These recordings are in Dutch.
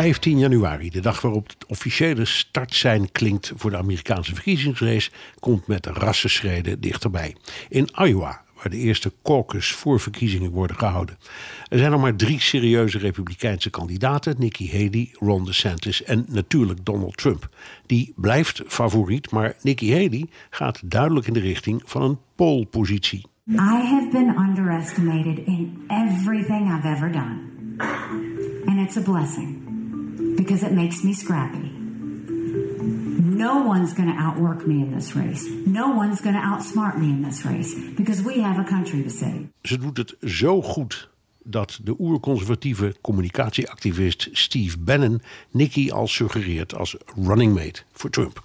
...15 januari, de dag waarop het officiële startsein klinkt... voor de Amerikaanse verkiezingsrace... komt met rassenschreden dichterbij. In Iowa, waar de eerste caucus voor verkiezingen worden gehouden. Er zijn nog maar drie serieuze republikeinse kandidaten: Nikki Haley, Ron DeSantis en natuurlijk Donald Trump. Die blijft favoriet, maar Nikki Haley gaat duidelijk in de richting van een polepositie. I have been underestimated in everything I've ever done. And it's a blessing because it makes me scrappy. No one's going to outwork me in this race. No one's going to outsmart me in this race because we have a country to save. Ze doet het zo goed dat de oerconservatieve communicatieactivist Steve Bannon Nikki al suggereert als running mate voor Trump.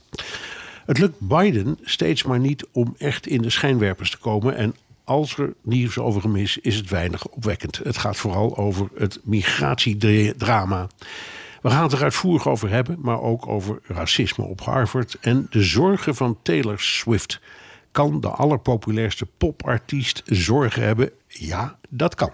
Het lukt Biden steeds maar niet om echt in de schijnwerpers te komen en als er nieuws over hem is, is het weinig opwekkend. Het gaat vooral over het migratiedrama. We gaan het er uitvoerig over hebben, maar ook over racisme op Harvard en de zorgen van Taylor Swift. Kan de allerpopulairste popartiest zorgen hebben? Ja, dat kan.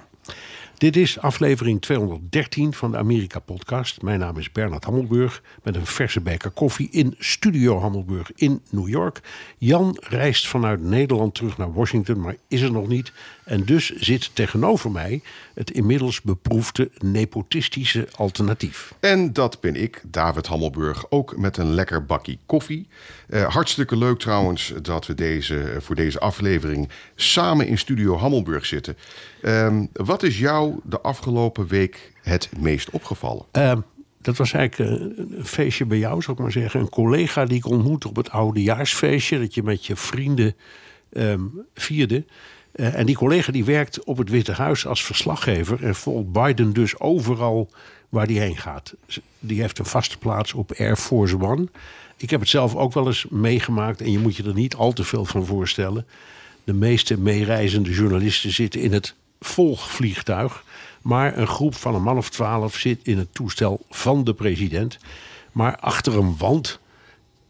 Dit is aflevering 213 van de Amerika-podcast. Mijn naam is Bernard Hammelburg met een verse beker koffie in Studio Hammelburg in New York. Jan reist vanuit Nederland terug naar Washington, maar is er nog niet. En dus zit tegenover mij het inmiddels beproefde nepotistische alternatief. En dat ben ik, David Hammelburg, ook met een lekker bakkie koffie. Uh, hartstikke leuk trouwens dat we deze, voor deze aflevering samen in Studio Hammelburg zitten. Uh, wat is jou de afgelopen week het meest opgevallen? Uh, dat was eigenlijk een feestje bij jou, zou ik maar zeggen. Een collega die ik ontmoette op het oudejaarsfeestje... dat je met je vrienden um, vierde... Uh, en die collega die werkt op het Witte Huis als verslaggever en volgt Biden dus overal waar hij heen gaat. Die heeft een vaste plaats op Air Force One. Ik heb het zelf ook wel eens meegemaakt en je moet je er niet al te veel van voorstellen. De meeste meereizende journalisten zitten in het volgvliegtuig. Maar een groep van een man of twaalf zit in het toestel van de president. Maar achter een wand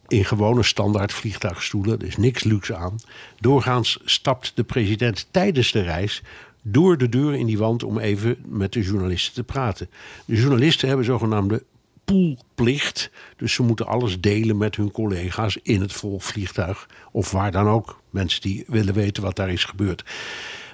in gewone standaard vliegtuigstoelen. Er is niks luxe aan. Doorgaans stapt de president tijdens de reis door de deur in die wand om even met de journalisten te praten. De journalisten hebben zogenaamde poolplicht. Dus ze moeten alles delen met hun collega's in het volvliegtuig. Of waar dan ook. Mensen die willen weten wat daar is gebeurd.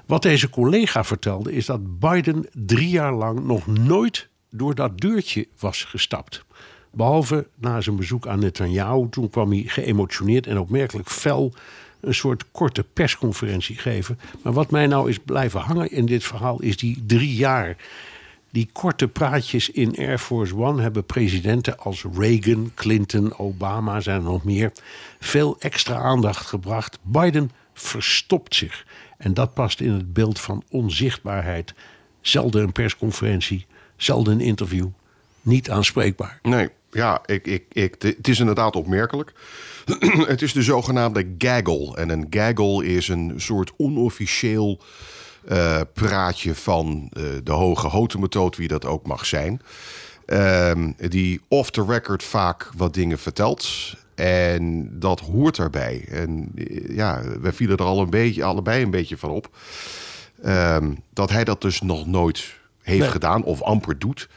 Wat deze collega vertelde is dat Biden drie jaar lang nog nooit door dat deurtje was gestapt. Behalve na zijn bezoek aan Netanyahu. Toen kwam hij geëmotioneerd en opmerkelijk fel een soort korte persconferentie geven. Maar wat mij nou is blijven hangen in dit verhaal is die drie jaar. Die korte praatjes in Air Force One hebben presidenten als Reagan, Clinton, Obama, zijn er nog meer, veel extra aandacht gebracht. Biden verstopt zich. En dat past in het beeld van onzichtbaarheid. Zelden een persconferentie, zelden een interview. Niet aanspreekbaar. Nee, ja, ik, ik, ik, het is inderdaad opmerkelijk. het is de zogenaamde gaggle. En een gaggle is een soort onofficieel uh, praatje van uh, de hoge hotemethode, wie dat ook mag zijn. Uh, die off the record vaak wat dingen vertelt. En dat hoort daarbij. En eh, ja, we vielen er al een beetje, allebei een beetje van op. Ehm, dat hij dat dus nog nooit heeft nee. gedaan of amper doet.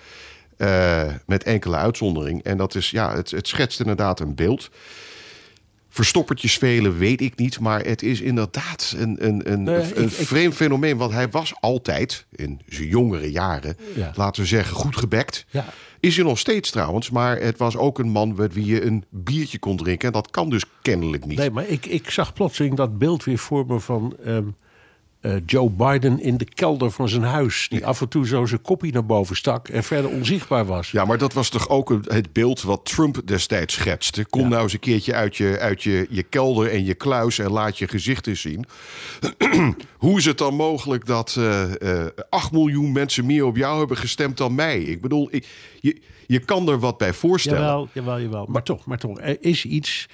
Uh, met enkele uitzondering. En dat is, ja, het, het schetst inderdaad een beeld. Verstoppertjes velen weet ik niet, maar het is inderdaad een, een, een, nee, een ik, vreemd ik, fenomeen. Want hij was altijd, in zijn jongere jaren, ja. laten we zeggen, goed gebekt. Ja. Is hij nog steeds trouwens, maar het was ook een man met wie je een biertje kon drinken. En dat kan dus kennelijk niet. Nee, maar ik, ik zag plotseling dat beeld weer voor me van... Um, eh, Joe Biden in de kelder van zijn huis. Die af en toe zo zijn kopie naar boven stak en verder onzichtbaar was. Ja, maar dat was toch ook het beeld wat Trump destijds schetste. Kom Ja. nou eens een keertje uit, je, uit je, je kelder en je kluis en laat je gezicht eens zien. Hoe is het dan mogelijk dat eh eh 8 miljoen mensen meer op jou hebben gestemd dan mij? Ik bedoel, ik, je, je kan er wat bij voorstellen. Jawel, jawel, jawel. Maar toch, maar toch, er is iets.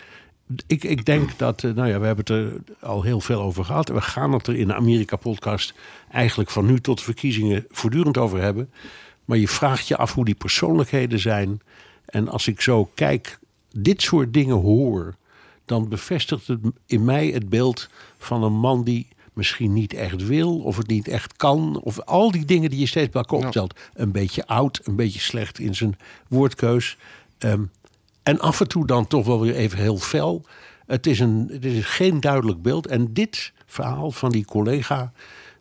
Ik, ik denk dat, eh, nou ja, we hebben het er al heel veel over gehad. We gaan het er in de Amerika-podcast eigenlijk van nu tot de verkiezingen voortdurend over hebben. Maar je vraagt je af hoe die persoonlijkheden zijn. En als ik zo kijk, dit soort dingen hoor, dan bevestigt het in mij het beeld van een man die misschien niet echt wil, of het niet echt kan, of al die dingen die je steeds bij elkaar optelt. Een beetje oud, een beetje slecht in zijn woordkeus. Ehm, en af en toe dan toch wel weer even heel fel. Het is, een, het is geen duidelijk beeld. En dit verhaal van die collega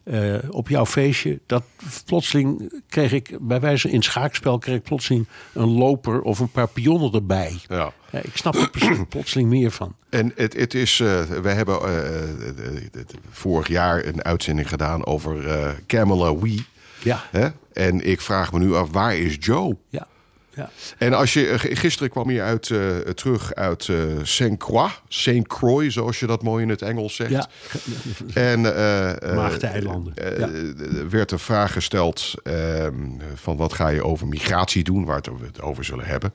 eh, op jouw feestje, dat plotseling kreeg ik bij wijze in schaakspel kreeg ik plotseling een loper of een paar pionnen erbij. Ja. Ik snap er plotseling- meer van. En het, het is, eh we hebben eh, vorig jaar een uitzending gedaan over Camilla Wee. Ja, Hè? En ik vraag me nu af, waar is Joe? ja, ja. En als je, eh, gisteren kwam je uit, eh, terug uit eh Saint Croix, Saint Croix, zoals je dat mooi in het Engels zegt. ja. En werd de vraag gesteld ehm, van wat ga je over migratie doen, waar we het over zullen hebben.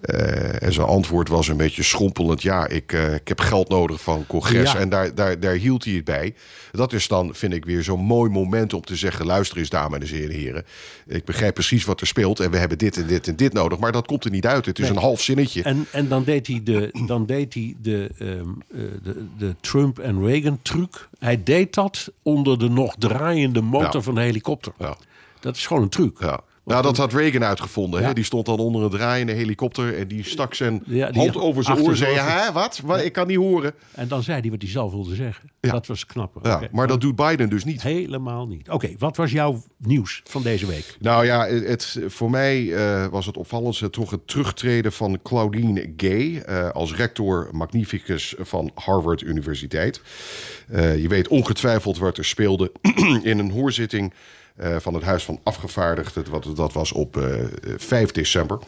Eh, en zijn antwoord was een beetje schrompelend. Ja, ik, eh, ik heb geld nodig van congres. Ja. En daar, daar, daar hield hij het bij. Dat is dan, vind ik, weer zo'n mooi moment om te zeggen... luister eens, dames en heren. Ik begrijp precies wat er speelt. En we hebben dit en dit en dit nodig. Maar dat komt er niet uit. Het is Nee. een half zinnetje. En, en dan deed hij de, dan deed hij de, ehm, eh, de, de Trump en Reagan truc. Hij deed dat onder de nog draaiende motor van de helikopter. Ja. Dat is gewoon een truc. Ja. Nou, dat had Reagan uitgevonden. Hè? Die stond dan onder een draaiende helikopter... en die stak zijn Ja, die hand over zijn oor. Zei, hè, wat? Ik kan niet horen. En dan zei hij wat hij zelf wilde zeggen. Dat was knapper. Ja, Oké. maar dat doet Biden dus niet. Helemaal niet. Oké, wat was jouw nieuws van deze week? Nou ja, het, voor mij eh, was het opvallendste toch het terugtreden van Claudine Gay eh, als rector magnificus van Harvard Universiteit. Eh, je weet ongetwijfeld wat er speelde in een hoorzitting van het Huis van Afgevaardigden. Wat, dat was op eh, 5 december.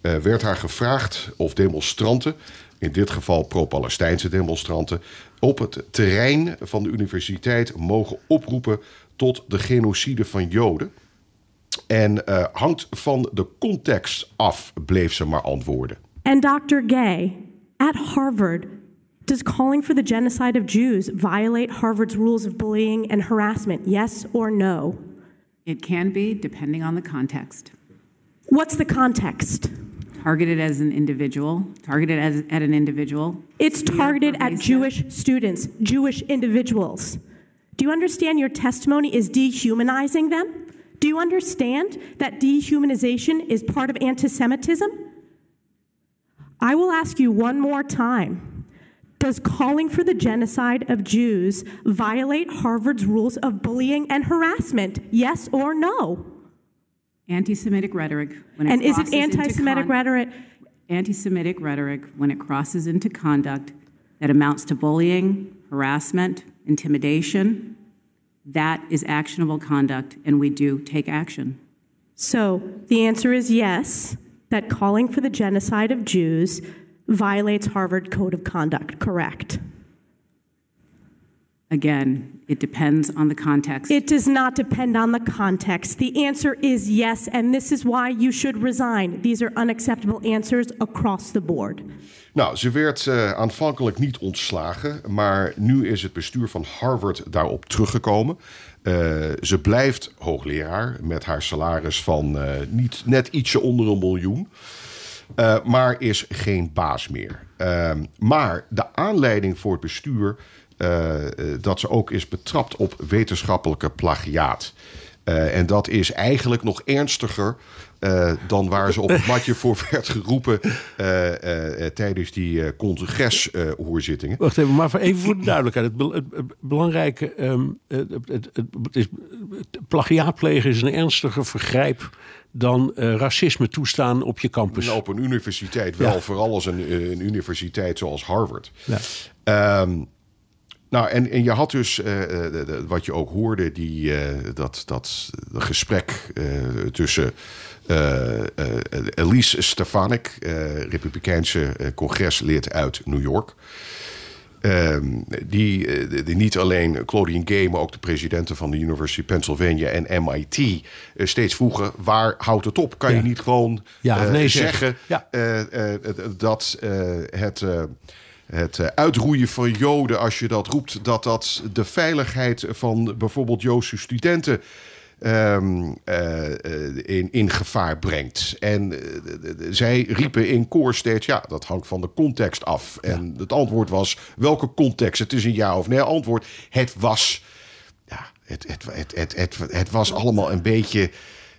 Eh, werd haar gevraagd of demonstranten, in dit geval pro-Palestijnse demonstranten, op het terrein van de universiteit mogen oproepen tot de genocide van Joden. En eh, hangt van de context af, bleef ze maar antwoorden. And Dr. Gay, at Harvard, does calling for the genocide of Jews violate Harvard's rules of bullying and harassment? Yes or no? It can be, depending on the context. What's the context? Targeted as an individual, targeted as, at an individual. It's targeted at Jewish students, Jewish individuals. Do you understand your testimony is dehumanizing them? Do you understand that dehumanization is part of anti Semitism? I will ask you one more time. Does calling for the genocide of Jews violate Harvard's rules of bullying and harassment? Yes or no? Anti-Semitic rhetoric. When it And is it anti-Semitic con- rhetoric? Anti-Semitic rhetoric when it crosses into conduct that amounts to bullying, harassment, intimidation. That is actionable conduct, and we do take action. So the answer is yes, that calling for the genocide of Jews violates Harvard Code of Conduct, correct? Again, it depends on the context. It does not depend on the context. The answer is yes, and this is why you should resign. These are unacceptable answers across the board. Nou, ze werd eh, aanvankelijk niet ontslagen, maar nu is het bestuur van Harvard daarop teruggekomen. Eh, ze blijft hoogleraar met haar salaris van eh, niet, net ietsje onder een miljoen. Eh, maar is geen baas meer. Ehm, maar de aanleiding voor het bestuur eh, eh, dat ze ook is betrapt op wetenschappelijke plagiaat. En dat is eigenlijk nog ernstiger dan waar ze op het matje voor werd geroepen tijdens die congreshoorzittingen. Wacht even, maar even voor de duidelijkheid. Het, het- belangrijke, ehm, het, het, is, het plagiaat plegen is een ernstiger vergrijp dan eh, racisme toestaan op je campus. Nou, op een universiteit wel, Ja. vooral als een, eh, een universiteit zoals Harvard. Ja. Ehm, Nou, en, en je had dus, eh, de- de- wat je ook hoorde, die, eh, dat, dat gesprek tussen Elise Stefanik, Republikeinse congreslid uit New York. Ehm, die, eh, die niet alleen Claudine Gay, maar ook de presidenten van de University of Pennsylvania en MIT eh, steeds vroegen: waar houdt het op? Kan Ja. je niet gewoon Ja eh, nee zeggen? Ja. dat het. het uitroeien van Joden, als je dat roept, dat dat de veiligheid van bijvoorbeeld Joodse studenten ehm, eh, eh, in, in gevaar brengt. En eh, zij riepen in koor steeds, ja, dat hangt van de context af. En het antwoord was, welke context? Het is een ja of nee antwoord. Het was, ja, het, het, het, het, het, het was allemaal een beetje...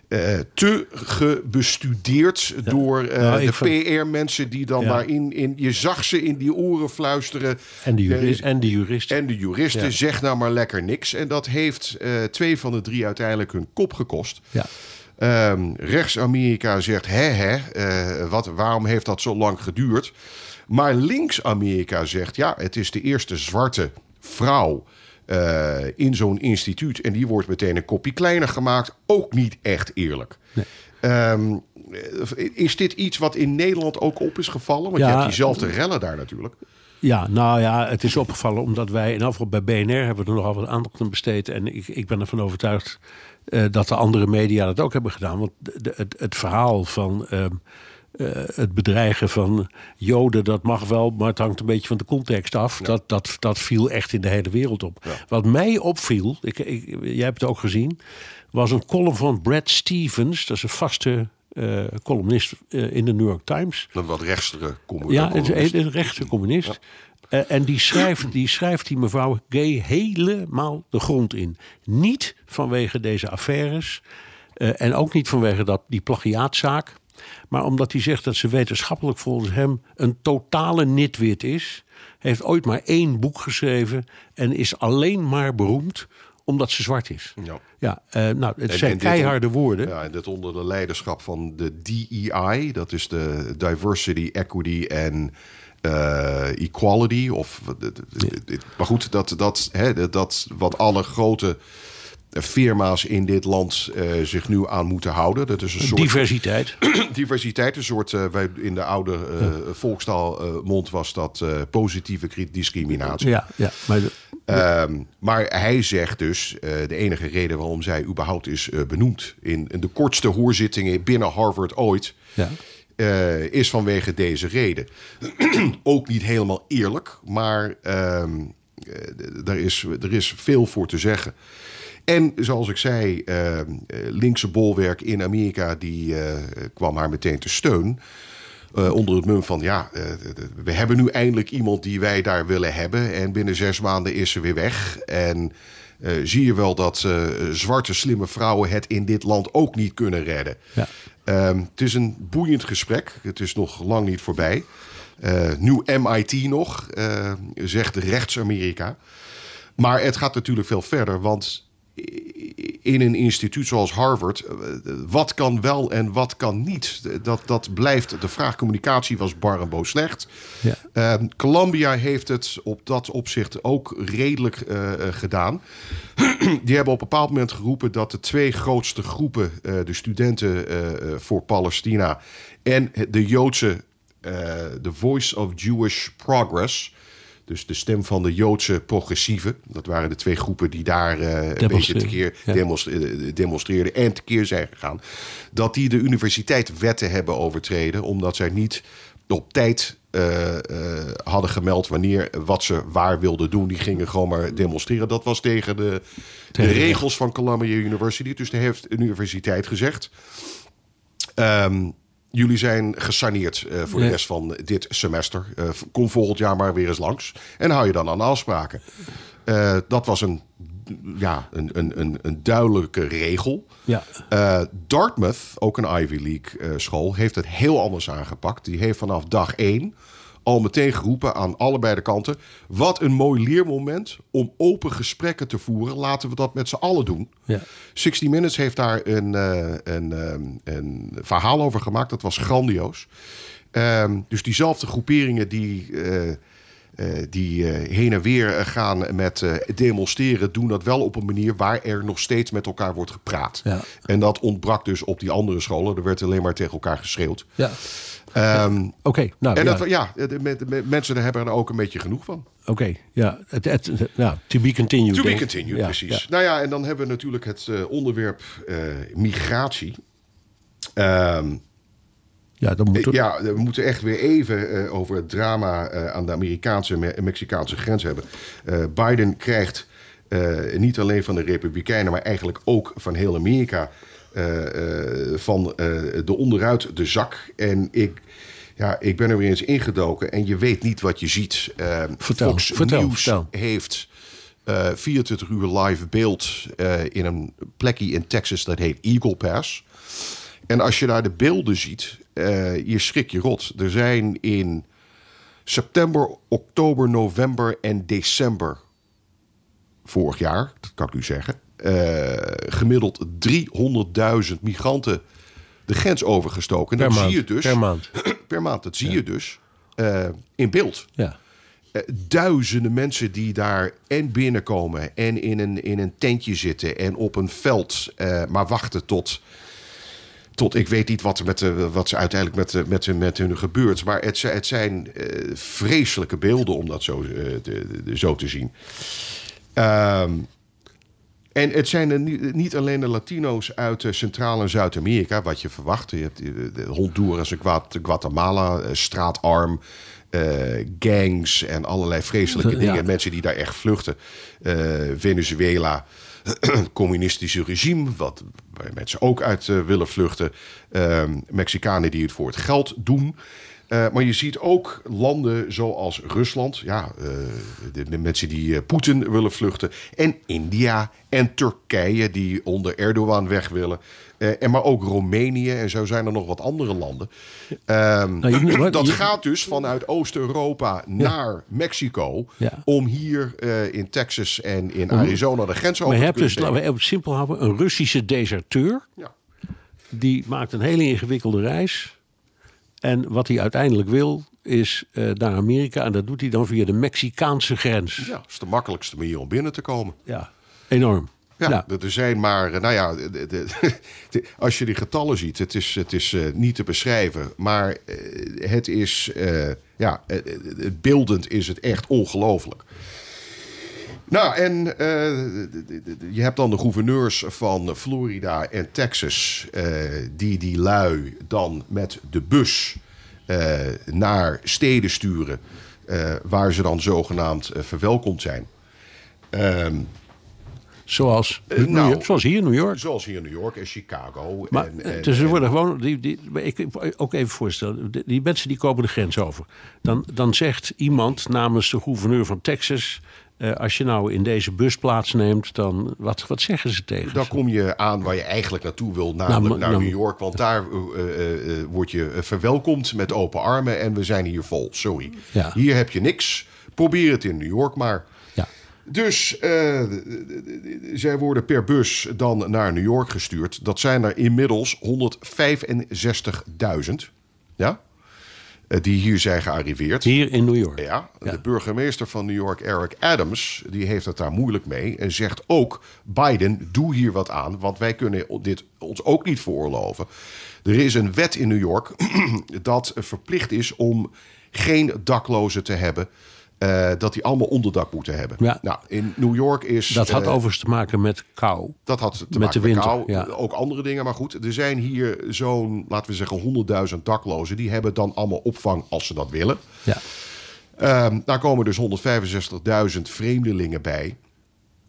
eh, te gebestudeerd door eh, Nou, de PR-mensen die dan Ja. daarin... In, je zag ze in die oren fluisteren. En de, Er juri- is- en de juristen. en de juristen, Ja. zeg nou maar lekker niks. En dat heeft eh, twee van de drie uiteindelijk hun kop gekost. Ja. Ehm, Rechts-Amerika zegt, hè hè, eh, wat, waarom heeft dat zo lang geduurd? Maar links-Amerika zegt, ja, het is de eerste zwarte vrouw eh, in zo'n instituut. En die wordt meteen een kopje kleiner gemaakt. Ook niet echt eerlijk. Ehm, eh, is dit iets wat in Nederland ook op is gevallen? Want je hebt diezelfde rellen daar natuurlijk. Ja, nou ja, het is opgevallen omdat wij, in afval bij BNR hebben we er nogal wat aandacht aan besteed. En ik, ik ben ervan overtuigd eh, dat de andere media dat ook hebben gedaan. Want de, de- het, het verhaal van ehm, eh, het bedreigen van Joden, dat mag wel, maar het hangt een beetje van de context af. Dat, dat, dat viel echt in de hele wereld op. Wat mij opviel, ik, ik, jij hebt het ook gezien, was een column van Brad Stevens. Dat is een vaste eh, columnist eh, in de New York Times. Een wat rechtstere commu- Ja, een, een rechtse communist. En die schrijft, die schrijft die mevrouw Gay helemaal de grond in. Niet vanwege deze affaires. en ook niet vanwege dat, die plagiaatzaak. Maar omdat hij zegt dat ze wetenschappelijk volgens hem een totale nitwit is. Heeft ooit maar één boek geschreven. En is alleen maar beroemd omdat ze zwart is. Ja. Ja, eh, nou, het En- zijn en dit- keiharde woorden. Ja, en dit onder de leiderschap van de DEI, dat is de Diversity, Equity en eh, Equality. Of, Maar goed, dat, dat, hè, dat wat alle grote firma's in dit land eh, zich nu aan moeten houden. Dat is een soort Diversiteit. diversiteit, een soort, eh, wij, in de oude eh volkstaal eh, mond was dat positieve cri- discriminatie. Ja, ja, maar de- Ehm, maar hij zegt dus, de enige reden waarom zij überhaupt is benoemd... In, in de kortste hoorzittingen binnen Harvard ooit... ja. is vanwege deze reden. Ook niet helemaal eerlijk, maar ehm, er, is, er is veel voor te zeggen. En zoals ik zei, ehm, eh, linkse bolwerk in Amerika... die eh, kwam haar meteen te steun... Eh, onder het mum van ja, we hebben nu eindelijk iemand die wij daar willen hebben. En binnen zes maanden is ze weer weg. En zie je wel dat zwarte slimme vrouwen het in dit land ook niet kunnen redden. Ja. Ehm, het is een boeiend gesprek. Het is nog lang niet voorbij. Nieuw MIT nog, zegt rechts-Amerika. Maar het gaat natuurlijk veel verder, want in een instituut zoals Harvard, eh, wat kan wel en wat kan niet? Dat, dat blijft de vraag. Communicatie was bar en boos slecht. Ja. Eh, Columbia heeft het op dat opzicht ook redelijk eh, eh, gedaan. Die hebben op een bepaald moment geroepen dat de twee grootste groepen, de studenten voor Palestina en de Joodse, The Voice of Jewish Progress. Dus de stem van de Joodse progressieven. Dat waren de twee groepen die daar eh, een beetje tekeer ja. demonstre- eh, demonstreerden en tekeer zijn gegaan. Dat die de universiteit wetten hebben overtreden. Omdat zij niet op tijd eh, hadden gemeld wanneer wat ze waar wilden doen. Die gingen gewoon maar demonstreren. Dat was tegen de, de Tegen de regels van Columbia University. Dus daar heeft de universiteit gezegd. Ehm, jullie zijn gesaneerd eh, voor de rest van dit semester. Eh, kom volgend jaar maar weer eens langs. En hou je dan aan de afspraken. Eh, dat was een, ja, een, een, een, een duidelijke regel. Ja. Dartmouth, ook een Ivy League school, heeft het heel anders aangepakt. Die heeft vanaf dag één al meteen geroepen aan allebei de kanten. Wat een mooi leermoment om open gesprekken te voeren. Laten we dat met z'n allen doen. Ja. 60 Minutes heeft daar een, eh, een, ehm, een verhaal over gemaakt. Dat was grandioos. Ehm, dus diezelfde groeperingen die eh, eh, die eh, heen en weer eh, gaan met eh, demonstreren, doen dat wel op een manier waar er nog steeds met elkaar wordt gepraat. Ja. En dat ontbrak dus op die andere scholen. Er werd alleen maar tegen elkaar geschreeuwd. Ja. Ehm, Oké, nou en ja. dat, ja, de, de- de mensen daar hebben er ook een beetje genoeg van. Oké, ja. Het, het, het- ja. To be continued. To be continued, Ja, precies. Nou ja, en dan hebben we natuurlijk het eh, onderwerp eh, migratie. Ehm, Ja, dan moet ja, we moeten echt weer even eh, over het drama aan de Amerikaanse en Me- Mexicaanse grens hebben. Biden krijgt niet alleen van de Republikeinen, maar eigenlijk ook van heel Amerika van eh, de onderuit de zak. En ik, ja, ik ben er weer eens ingedoken en je weet niet wat je ziet. Eh, Vertel, Fox vertel, News vertel. heeft eh, 24 uur live beeld eh, in een plekje in Texas dat heet Eagle Pass. En als je daar de beelden ziet, eh, je schrik je rot. Er zijn in september, oktober, november en december vorig jaar, dat kan ik u zeggen, eh, gemiddeld 300.000 migranten de grens overgestoken. En Per dat maand, zie je dus per maand. per maand. Dat zie je dus eh, in beeld. Ja. Eh, duizenden mensen die daar en binnenkomen en in een, in een tentje zitten en op een veld maar wachten tot, tot ik weet niet wat, er met de, wat ze uiteindelijk met, de- met, de- met hun gebeurt. Maar het, het zijn vreselijke beelden om dat zo, de- zo te zien. Ehm, en het zijn er niet, alleen de Latino's uit eh, Centraal- en Zuid-Amerika, wat je verwacht. Je hebt eh, de Honduras en Guat- Guatemala, eh, straatarm, gangs en allerlei vreselijke Ja. dingen. Mensen die daar echt vluchten. Venezuela, communistische regime, wat, waar mensen ook uit willen vluchten. Ehm, Mexicanen die het voor het geld doen. Eh, maar je ziet ook landen zoals Rusland, ja, eh, de, de mensen die eh, Poetin willen vluchten, en India en Turkije die onder Erdogan weg willen. En maar ook Roemenië en zo zijn er nog wat andere landen. Ehm, Nou, dat gaat dus vanuit Oost-Europa naar Mexico Ja. om hier in Texas en in Arizona de grens over te hebt dus, laten we het simpel houden, een Russische deserteur. Ja. Die maakt een hele ingewikkelde reis. En wat hij uiteindelijk wil, is eh, naar Amerika. En dat doet hij dan via de Mexicaanse grens. Ja, dat is de makkelijkste manier om binnen te komen. Ja, enorm. Ja, Ja. er zijn maar, eh, nou ja, de, de- de- als je die getallen ziet, het is, het is eh, niet te beschrijven. Maar het is, ja, het beeldend is het echt ongelooflijk. Nou, en eh, je hebt dan de gouverneurs van Florida en Texas, eh, die die lui dan met de bus eh, naar steden sturen, waar ze dan zogenaamd verwelkomd zijn. Ehm, Zoals, nou, York, zoals hier in New York. Zoals hier in New York en Chicago. Maar en, en- dus er en- worden gewoon, die, die, ik ook even voorstellen, die- die mensen die komen de grens over. Dan, dan zegt iemand namens de gouverneur van Texas, eh, als je nou in deze bus plaatsneemt, dan wat, wat zeggen ze tegen? dan ze? kom je aan waar je eigenlijk naartoe wil, namelijk Nou, naar nou- New York. Want daar eh, word je verwelkomd met open armen en we zijn hier vol. Sorry. Ja. Hier heb je niks. Probeer het in New York maar. Ja. Dus zij worden per bus dan naar New York gestuurd. Dat zijn er inmiddels 165.000. Ja? Eh, die hier zijn gearriveerd. Hier in New York. Ja, Ja. de burgemeester van New York, Eric Adams, die heeft het daar moeilijk mee. En zegt ook: Biden, doe hier wat aan, want wij kunnen dit ons ook niet veroorloven. Er is een wet in New York dat verplicht is om geen daklozen te hebben. Eh, dat die allemaal onderdak moeten hebben. Ja. Nou, in New York is. Dat had eh, overigens te maken met kou. dat had te Met maken de winter, met kou, ja. ook andere dingen. Maar goed, er zijn hier zo'n, laten we zeggen, 100.000 daklozen. Die hebben dan allemaal opvang als ze dat willen. Ja. Ehm, daar komen dus 165.000 vreemdelingen bij.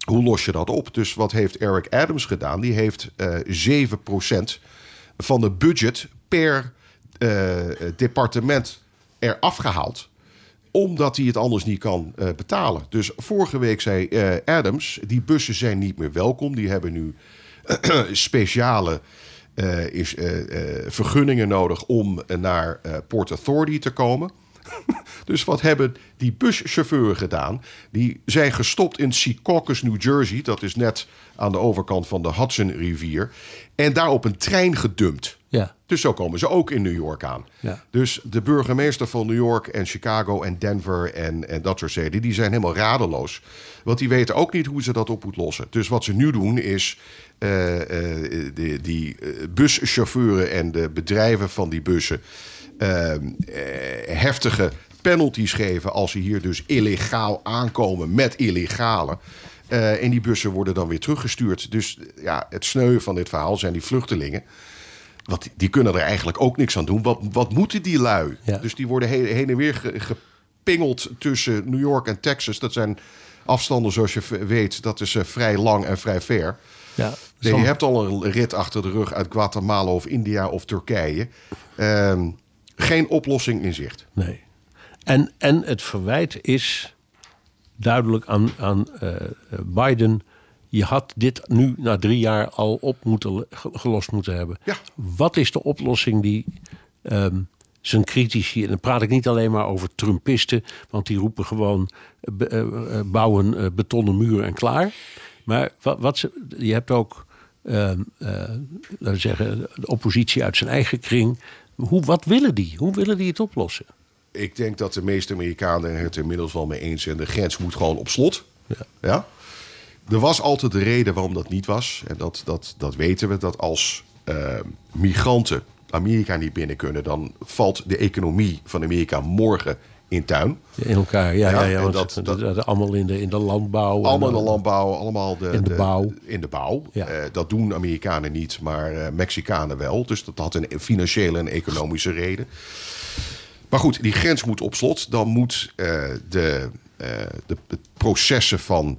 Hoe los je dat op? Dus wat heeft Eric Adams gedaan? Die heeft eh 7% van de budget per departement eraf gehaald omdat hij het anders niet kan eh, betalen. Dus vorige week zei eh, Adams: die bussen zijn niet meer welkom. Die hebben nu speciale eh, is, eh, eh, vergunningen nodig om naar Port Authority te komen. dus wat hebben die buschauffeuren gedaan? Die zijn gestopt in Secaucus, New Jersey. Dat is net aan de overkant van de Hudson-rivier. En daar op een trein gedumpt. Ja. Dus zo komen ze ook in New York aan. Ja. Dus de burgemeester van New York en Chicago en Denver en, en dat soort steden, die zijn helemaal radeloos. Want die weten ook niet hoe ze dat op moeten lossen. Dus wat ze nu doen is eh, eh, die, die eh, buschauffeuren en de bedrijven van die bussen heftige penalties geven als ze hier dus illegaal aankomen met illegale. En die bussen worden dan weer teruggestuurd. Dus ja, het sneu van dit verhaal zijn die vluchtelingen. Want die- kunnen er eigenlijk ook niks aan doen. Wat, wat moeten die lui? Ja. Dus die worden heen, heen en weer ge- gepingeld tussen New York en Texas. Dat zijn afstanden, zoals je weet, dat is eh, vrij lang en vrij ver. Ja. Nee, je hebt al een rit achter de rug uit Guatemala of India of Turkije. Ehm, geen oplossing in zicht. Nee. En, en het verwijt is duidelijk aan, aan eh, Biden. Je had dit nu na drie jaar al op moeten, ge- gelost moeten hebben. Ja. Wat is de oplossing die ehm, zijn critici... en dan praat ik niet alleen maar over Trumpisten... want die roepen gewoon eh, eh, eh, bouwen betonnen muren en klaar. Maar wat, wat ze, je hebt ook, ehm, eh, laten we zeggen, de oppositie uit zijn eigen kring. Hoe, wat willen die? Hoe willen die het oplossen? Ik denk dat de meeste Amerikanen het er inmiddels wel mee eens zijn. De grens moet gewoon op slot. Ja. Ja? Er was altijd de reden waarom dat niet was. En dat, dat, dat weten we. Dat als eh, migranten Amerika niet binnen kunnen... dan valt de economie van Amerika morgen in tuin. In elkaar, ja. ja, Ja, ja, en want dat- dat, dat- dat- allemaal in de, in de landbouw. Allemaal in de dan- landbouw, allemaal de, In de bouw. In de bouw. Ja. Eh, dat doen Amerikanen niet, maar eh, Mexicanen wel. Dus dat had een financiële en economische reden. Maar goed, die grens moet op slot. Dan moet eh, de, eh, de, de processen van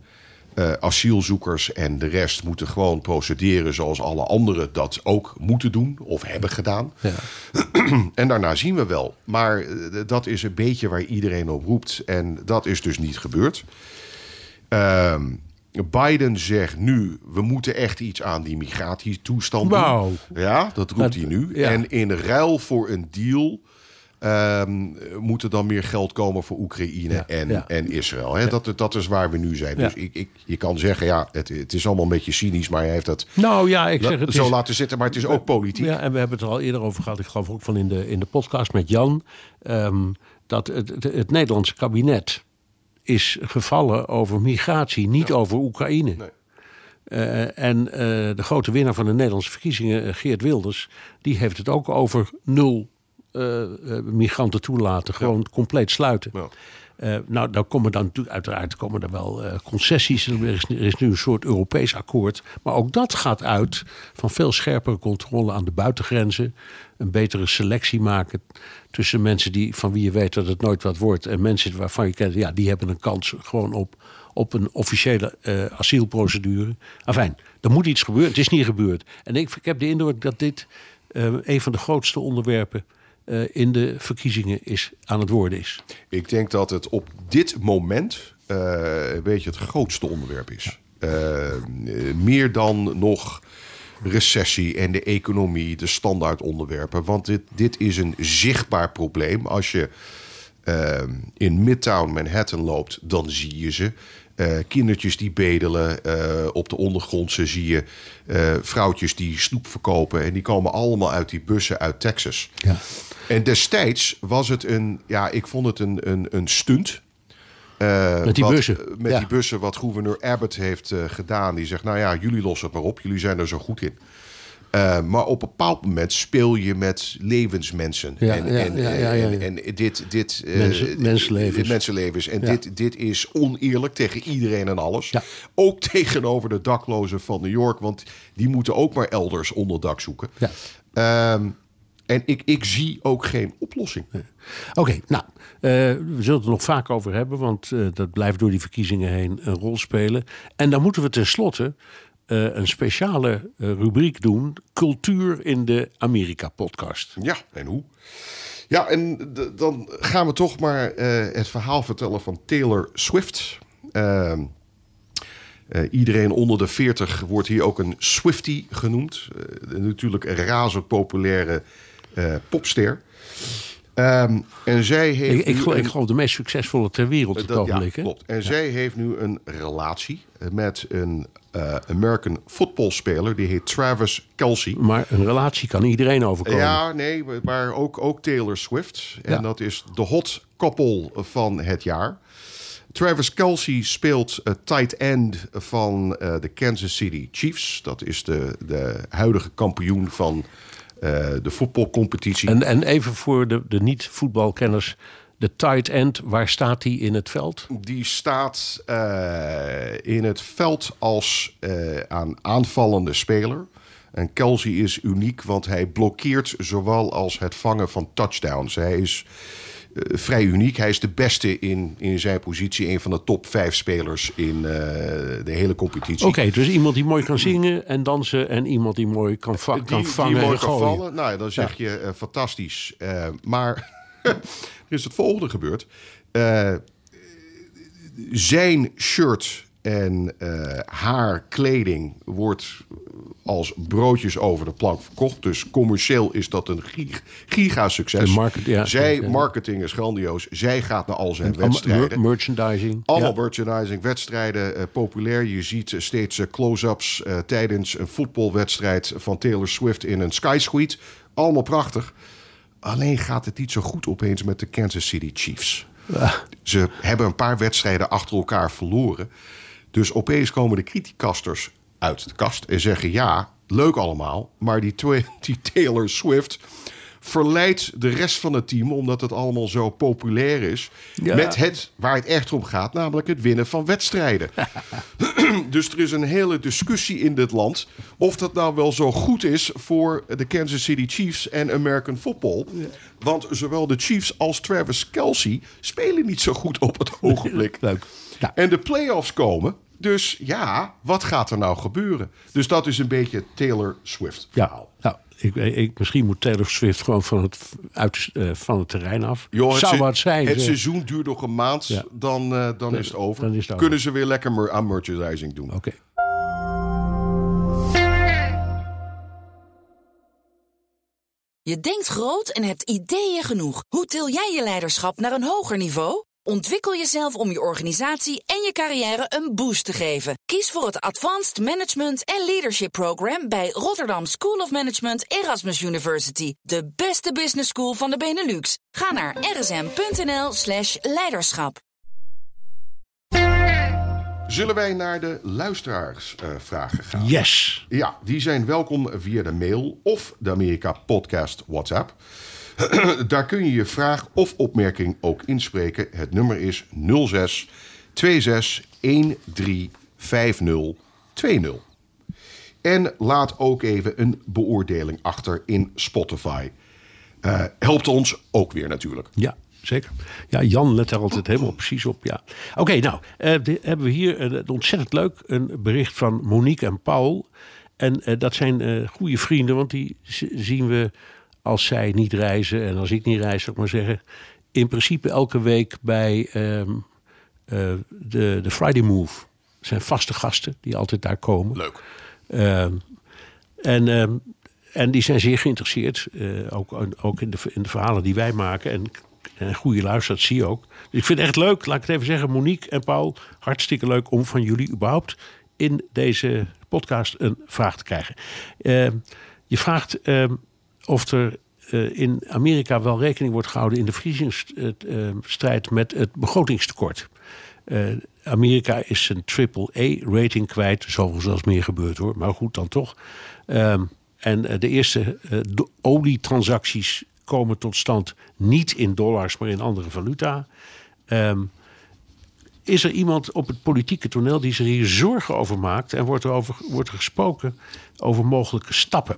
eh, asielzoekers en de rest moeten gewoon procederen zoals alle anderen dat ook moeten doen of hebben gedaan. Ja. En daarna zien we wel. Maar eh, dat is een beetje waar iedereen op roept. En dat is dus niet gebeurd. Ehm, Biden zegt nu, we moeten echt iets aan die migratietoestand doen. Ja, dat roept Dat- hij nu. ja. En in ruil voor een deal moet er dan meer geld komen voor Oekraïne Ja, en, ja. en Israël. Hè? Dat, dat is waar we nu zijn. Dus ik, ik, je kan zeggen, ja, het, het is allemaal een beetje cynisch, maar hij heeft dat Nou ja, ik zeg het zo is, laten zitten. Maar het is ook politiek. Ja, en we hebben het er al eerder over gehad. Ik geloof ook van in de, in de podcast met Jan. ehm, dat het, het, het Nederlandse kabinet is gevallen over migratie, niet over Oekraïne. Nee. Eh, en eh, de grote winnaar van de Nederlandse verkiezingen, eh, Geert Wilders, die heeft het ook over nul migranten toelaten. Gewoon compleet sluiten. Ja. Eh, nou, dan komen dan natuurlijk uiteraard komen er wel eh, concessies. Er is, er is nu een soort Europees akkoord. Maar ook dat gaat uit van veel scherpere controle aan de buitengrenzen. Een betere selectie maken tussen mensen die, van wie je weet dat het nooit wat wordt. En mensen waarvan je kent, ja, die hebben een kans gewoon op, op een officiële eh, asielprocedure. Enfin, er moet iets gebeuren. Het is niet gebeurd. En ik, ik heb de indruk dat dit eh, een van de grootste onderwerpen eh, in de verkiezingen is, aan het worden is. Ik denk dat het op dit moment eh, een beetje het grootste onderwerp is. Eh, meer dan nog recessie en de economie, de standaard onderwerpen. Want dit, dit is een zichtbaar probleem. Als je in Midtown Manhattan loopt, dan zie je ze. Eh, kindertjes die bedelen. eh, op de ondergrondse zie je eh, vrouwtjes die snoep verkopen. En die komen allemaal uit die bussen uit Texas. Ja. En destijds was het een, ja, ik vond het een, een, een stunt. Met die wat- bussen, Met ja. die bussen, wat gouverneur Abbott heeft gedaan. Die zegt, nou ja, jullie lossen het maar op. Jullie zijn er zo goed in. Eh, maar op een bepaald moment speel je met levensmensen. Ja, en, ja, en, ja, ja, ja, ja. en, en dit... dit eh, Mensen- mensenlevens. mensenlevens. En dit, dit is oneerlijk tegen iedereen en alles. Ook tegenover de daklozen van New York. Want die moeten ook maar elders onderdak zoeken. Ja. Ehm, en ik, ik zie ook geen oplossing. Oké, nou, eh, we zullen het er nog vaak over hebben, want dat blijft door die verkiezingen heen een rol spelen. En dan moeten we tenslotte eh een speciale eh, rubriek doen: Cultuur in de Amerika-podcast. Ja, en hoe? Ja, en dan gaan we toch maar eh, het verhaal vertellen van Taylor Swift. Ehm, eh, iedereen onder de 40 wordt hier ook een Swiftie genoemd. Natuurlijk een razend populaire popster. Ehm, en zij heeft. Ik, ik, geloof, ik een- geloof de meest succesvolle ter wereld op het dat, ogenblik. klopt. En zij heeft nu een relatie met een eh, American footballspeler. Die heet Travis Kelsey. Maar een relatie kan iedereen overkomen. Ja, nee, maar ook, ook Taylor Swift. En Ja. dat is de hot koppel van het jaar. Travis Kelsey speelt het tight end van eh, de Kansas City Chiefs. Dat is de, de huidige kampioen van de voetbalcompetitie. En, en even voor de, de niet-voetbalkenners. De tight end, waar staat hij in het veld? Die staat eh, in het veld als eh, aan aanvallende speler. En Kelsey is uniek, want hij blokkeert zowel als het vangen van touchdowns. Hij is eh, vrij uniek. Hij is de beste in, in zijn positie. Een van de top vijf spelers in de hele competitie. Oké, dus iemand die mooi kan zingen en dansen... en iemand die mooi kan, va- die, kan die vangen mooi en kan gooien. vallen. Nou, dan zeg je fantastisch. Maar er is het volgende gebeurd. Eh, zijn shirt en eh, haar kleding wordt als broodjes over de plank verkocht. Dus commercieel is dat een gig- giga-succes. En market- ja, Zij, ja. marketing is grandioos. Zij gaat naar al zijn wedstrijden. mer- merchandising. Allemaal merchandising, wedstrijden, eh, populair. Je ziet steeds close-ups tijdens een voetbalwedstrijd van Taylor Swift in een Sky Suite. Allemaal prachtig. Alleen gaat het niet zo goed opeens met de Kansas City Chiefs. Ze hebben een paar wedstrijden achter elkaar verloren. Dus opeens komen de criticasters uit de kast en zeggen: ja, leuk allemaal, maar die, die Taylor Swift verleidt de rest van het team omdat het allemaal zo populair is Ja. met het waar het echt om gaat, namelijk het winnen van wedstrijden. dus er is een hele discussie in dit land of dat nou wel zo goed is voor de Kansas City Chiefs en American football. Want zowel de Chiefs als Travis Kelsey spelen niet zo goed op het ogenblik. Leuk. Ja. En de playoffs komen. Dus ja, wat gaat er nou gebeuren? Dus dat is een beetje Taylor Swift Ja, verhaal. Ik, ik, misschien moet Taylor Swift gewoon van het, uit, eh, van het terrein af. Joh, Zou se- wat zijn. het zeg. seizoen duurt nog een maand, Ja. dan, eh, dan is het over. dan is het over. Kunnen ze weer lekker mer- aan merchandising doen. Oké. Je denkt groot en hebt ideeën genoeg. Hoe til jij je leiderschap naar een hoger niveau? Ontwikkel jezelf om je organisatie en je carrière een boost te geven. Kies voor het Advanced Management en Leadership Program bij Rotterdam School of Management Erasmus University. De beste business school van de Benelux. Ga naar rsm.nl/slash leiderschap. Zullen wij naar de luisteraarsvragen gaan? Yes. Ja, die zijn welkom via de mail of de Amerika Podcast WhatsApp. Daar kun je je vraag of opmerking ook inspreken. Het nummer is 06 26 13 50 20. En laat ook even een beoordeling achter in Spotify. Eh, helpt ons ook weer natuurlijk. Ja, zeker. Ja, Jan let er altijd helemaal precies op. Ja. Oké, nou, eh, hebben we hier ontzettend leuk een bericht van Monique en Paul. En eh, dat zijn goede vrienden, want die zien we als zij niet reizen en als ik niet reis, zou ik maar zeggen. In principe elke week bij ehm, eh, de, de Friday Move. Dat zijn vaste gasten die altijd daar komen. Leuk. Ehm, en, ehm, en die zijn zeer geïnteresseerd, eh, ook, ook in, de, in de verhalen die wij maken. En, en goede luisteraars zie je ook. Dus ik vind het echt leuk, laat ik het even zeggen, Monique en Paul. Hartstikke leuk om van jullie überhaupt in deze podcast een vraag te krijgen. Je vraagt of er eh, in Amerika wel rekening wordt gehouden in de verkiezingsstrijd met het begrotingstekort. Eh, Amerika is een triple-A-rating kwijt. Zelfs meer gebeurd hoor, maar goed dan toch. Ehm, en eh, de eerste eh, do- olietransacties komen tot stand niet in dollars, maar in andere valuta. Ehm, is er iemand op het politieke toneel die zich hier zorgen over maakt en wordt er, over, wordt er gesproken over mogelijke stappen?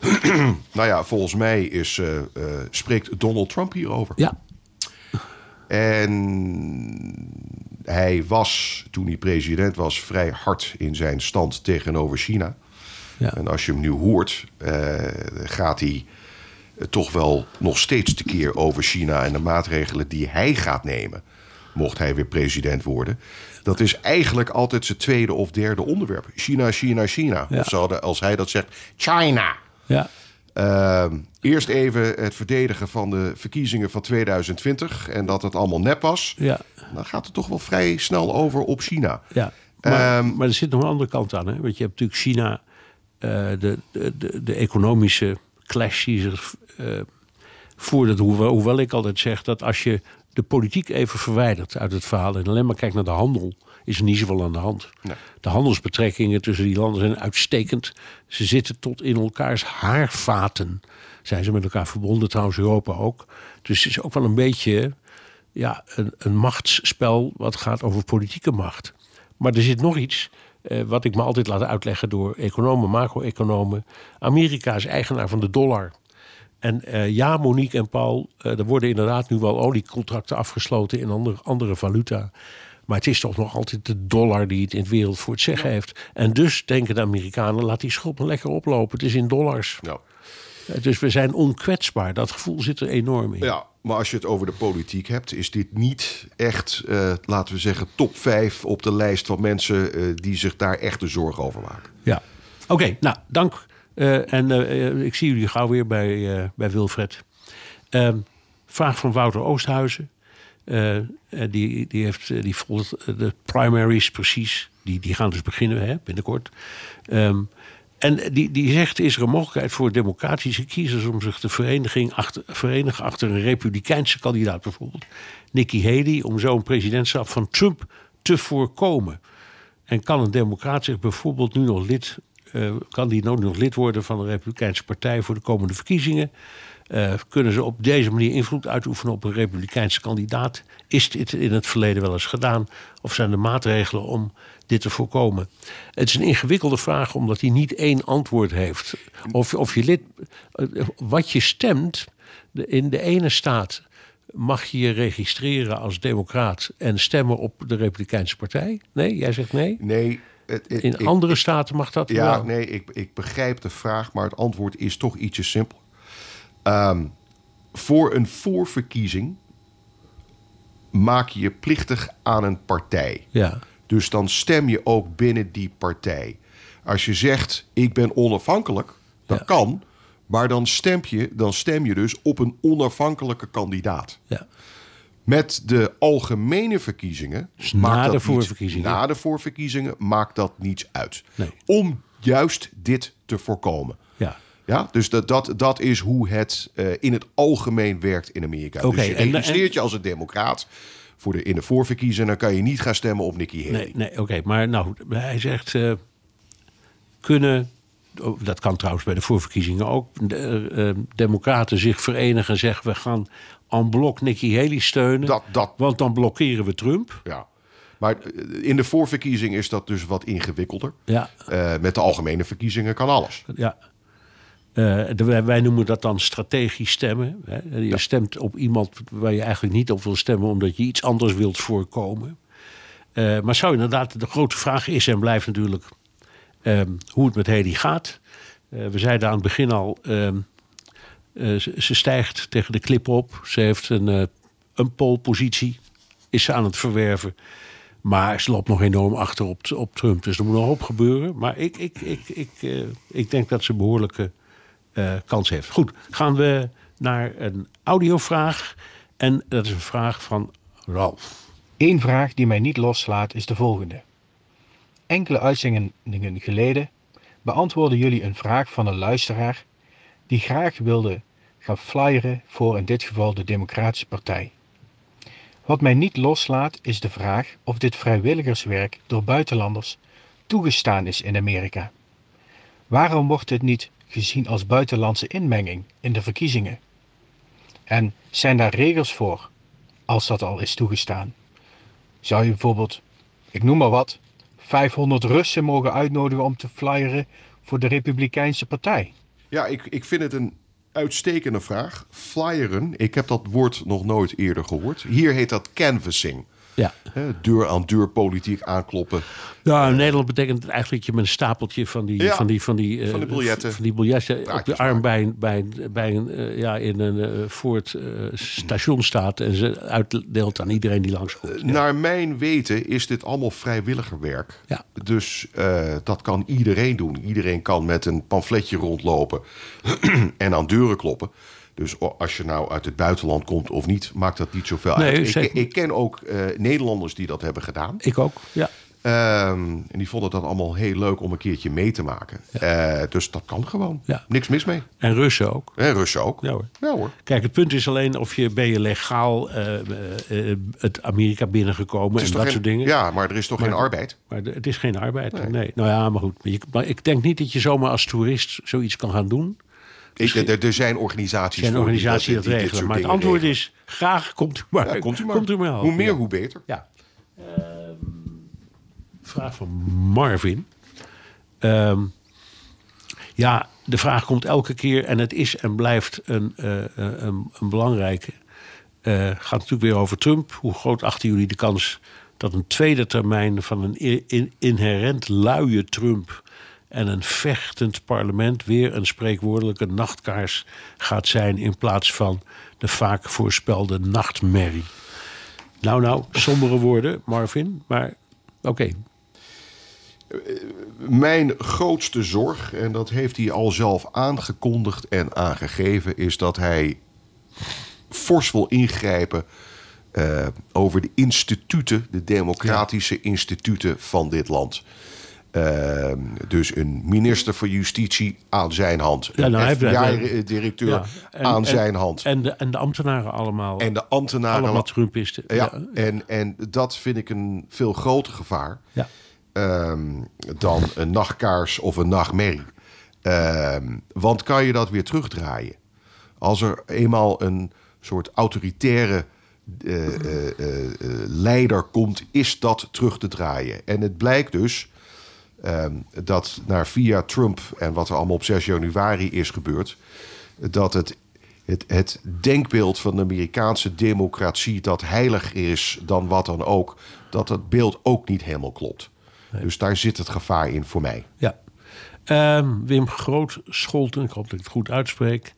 Nou ja, volgens mij is, eh, eh, spreekt Donald Trump hierover. Ja, En hij was, toen hij president was, vrij hard in zijn stand tegenover China. Ja. En als je hem nu hoort, eh, gaat hij toch wel nog steeds tekeer over China en de maatregelen die hij gaat nemen, mocht hij weer president worden. Dat is eigenlijk altijd zijn tweede of derde onderwerp. China, China, China. Ja. Of als hij dat zegt, China. Ja. Ehm, eerst even het verdedigen van de verkiezingen van 2020 en dat het allemaal nep was. Ja. Dan gaat het toch wel vrij snel over op China. Ja. Maar, Ehm, maar er zit nog een andere kant aan. Hè? Want je hebt natuurlijk China, eh, de, de, de, economische clash die zich voordat. Hoewel, hoewel ik altijd zeg dat als je de politiek even verwijdert uit het verhaal en alleen maar kijkt naar de handel, is er niet zoveel aan de hand. De handelsbetrekkingen tussen die landen zijn uitstekend. Ze zitten tot in elkaars haarvaten. Zijn ze met elkaar verbonden, trouwens Europa ook. Dus het is ook wel een beetje ja, een, een machtsspel wat gaat over politieke macht. Maar er zit nog iets eh, wat ik me altijd laat uitleggen door economen, macro-economen. Amerika is eigenaar van de dollar. En eh, ja, Monique en Paul, eh, er worden inderdaad nu wel oliecontracten afgesloten in andere, andere valuta. Maar het is toch nog altijd de dollar die het in de wereld voor het zeggen heeft. En dus denken de Amerikanen, laat die maar lekker oplopen. Het is in dollars. Nou, Eh, Dus we zijn onkwetsbaar. Dat gevoel zit er enorm in. ja, maar als je het over de politiek hebt, is dit niet echt, eh, laten we zeggen, top 5 op de lijst van mensen eh, die zich daar echt de zorgen over maken. Ja. Oké, nou, dank. En ik zie jullie gauw weer bij, bij Wilfred. Ehm, vraag van Wouter Oosthuizen. Eh, eh, die, die, heeft, eh, die volgt de primaries precies. Die, die gaan dus beginnen hè, binnenkort. Ehm, en die, die zegt, is er een mogelijkheid voor democratische kiezers... om zich te vereniging achter, verenigen achter een republikeinse kandidaat bijvoorbeeld. Nikki Haley, om zo een presidentschap van Trump te voorkomen. En kan een democraat zich bijvoorbeeld nu nog lid... kan die nou nog lid worden van de Republikeinse Partij voor de komende verkiezingen? Eh, kunnen ze op deze manier invloed uitoefenen op een Republikeinse kandidaat? Is dit in het verleden wel eens gedaan? Of zijn er maatregelen om dit te voorkomen? Het is een ingewikkelde vraag, omdat hij niet één antwoord heeft. Of, of je lid, eh, wat je stemt, in de ene staat mag je je registreren als democraat en stemmen op de Republikeinse Partij? Nee, jij zegt nee? Nee, het, het- In ik- andere staten mag dat Ja, wel. nee, ik, ik begrijp de vraag, maar het antwoord is toch ietsje simpel. Ehm, voor een voorverkiezing maak je je plichtig aan een partij. Ja. Dus dan stem je ook binnen die partij. Als je zegt, ik ben onafhankelijk, dat Ja. kan. Maar dan stem, je, dan stem je dus op een onafhankelijke kandidaat. Ja. Met de algemene verkiezingen. Dus maakt na dat de niet- voorverkiezingen. na de voorverkiezingen maakt dat niets uit. Nee. Om juist dit te voorkomen. Ja. Ja, dus dat, dat, dat is hoe het eh, in het algemeen werkt in Amerika. Dus je registreert en- je als een democraat voor de, in de voorverkiezingen... dan kan je niet gaan stemmen op Nikki Haley. Nee, nee oké. Maar nou, hij zegt... eh, kunnen... oh, Dat kan trouwens bij de voorverkiezingen ook. De, eh, democraten zich verenigen en zeggen... we gaan en blok Nikki Haley steunen. Dat- dat- Want dan blokkeren we Trump. Ja. Maar in de voorverkiezing is dat dus wat ingewikkelder. Ja. Met de algemene verkiezingen kan alles. Ja. Eh, de- wij, noemen dat dan strategisch stemmen. Hè. Je stemt op iemand waar je eigenlijk niet op wil stemmen... omdat je iets anders wilt voorkomen. Eh, maar zou inderdaad, de grote vraag is en blijft natuurlijk... ehm, hoe het met Haley gaat. Eh, we zeiden aan het begin al... ehm, eh, ze, ze stijgt tegen de klip op. Ze heeft een, een polepositie. Is ze aan het verwerven. Maar ze loopt nog enorm achter op, op Trump. Dus er moet nog een hoop gebeuren. Maar ik, ik, ik, ik, ik denk dat ze behoorlijke eh, kans heeft. Goed, gaan we naar een audiovraag. En dat is een vraag van Ralf. Eén vraag die mij niet loslaat is de volgende. Enkele uitzendingen geleden beantwoordden jullie een vraag van een luisteraar die graag wilde gaan flyeren voor in dit geval de Democratische Partij. Wat mij niet loslaat is de vraag of dit vrijwilligerswerk door buitenlanders toegestaan is in Amerika. Waarom wordt dit niet gezien als buitenlandse inmenging in de verkiezingen? En zijn daar regels voor als dat al is toegestaan? Zou je bijvoorbeeld, ik noem maar wat, 500 Russen mogen uitnodigen om te flyeren voor de Republikeinse Partij? Ja, ik, ik vind het een uitstekende vraag. Flyeren, ik heb dat woord nog nooit eerder gehoord. Hier heet dat canvassing. Ja. Hè, deur aan deur politiek aankloppen. Ja, in Nederland betekent het eigenlijk dat je met een stapeltje van die, Ja, van die, van die, eh, van de biljetten. van die biljetten op Praatjes de arm bij, bij, bij een, eh, ja, in een eh, eh, station staat en ze uitdeelt aan iedereen die langskomt. Naar mijn weten is dit allemaal vrijwilligerwerk. Ja. Dus eh, dat kan iedereen doen. Iedereen kan met een pamfletje rondlopen en aan deuren kloppen. Dus als je nou uit het buitenland komt of niet, maakt dat niet zoveel Nee, uit. Ik, ik ken ook eh, Nederlanders die dat hebben gedaan. Ik ook, ja. Ehm, en die vonden dat allemaal heel leuk om een keertje mee te maken. Eh, dus dat kan gewoon. Ja. Niks mis mee. En Russen ook. En Russen ook. Ja hoor. Ja hoor. Kijk, het punt is alleen of je ben je legaal eh, het Amerika binnengekomen Het en dat soort dingen. ja, maar er is toch geen arbeid? Maar het is geen arbeid. Nee. Nou ja, maar goed. Maar ik denk niet dat je zomaar als toerist zoiets kan gaan doen. Ik, er, er zijn organisaties zijn voor die dat die regelen. Maar het antwoord regelen. is graag komt u maar. Ja, komt u maar. helpen. Hoe meer, hoe beter. Ja. Ehm, vraag van Marvin. Ehm, ja, de vraag komt elke keer en het is en blijft een, eh, eh, een, een belangrijke. Eh gaat natuurlijk weer over Trump. Hoe groot achten jullie de kans dat een tweede termijn van een inherent luie Trump en een vechtend parlement weer een spreekwoordelijke nachtkaars gaat zijn in plaats van de vaak voorspelde nachtmerrie? Nou, nou, sombere woorden, Marvin, maar oké. Mijn grootste zorg, en dat heeft hij al zelf aangekondigd en aangegeven, is dat hij fors wil ingrijpen eh, over de instituten, de democratische instituten van dit land. Eh, dus een minister van Justitie aan zijn hand. Ja, nou, een FBI-directeur Ja, en- aan en- zijn hand. En de, en de ambtenaren allemaal. En de ambtenaren... allemaal Trumpisten. Ja, En, en dat vind ik een veel groter gevaar Ja. ehm, dan een nachtkaars of een nachtmerrie. Ehm, want kan je dat weer terugdraaien? Als er eenmaal een soort autoritaire eh, eh, eh, eh, leider komt, is dat terug te draaien. En het blijkt dus ehm, dat naar via Trump en wat er allemaal op 6 januari is gebeurd, dat het, het, het denkbeeld van de Amerikaanse democratie dat heiliger is dan wat dan ook, dat dat beeld ook niet helemaal klopt. Dus daar zit het gevaar in voor mij. Ja. Ehm, Wim Groot Scholten, ik hoop dat ik het goed uitspreek.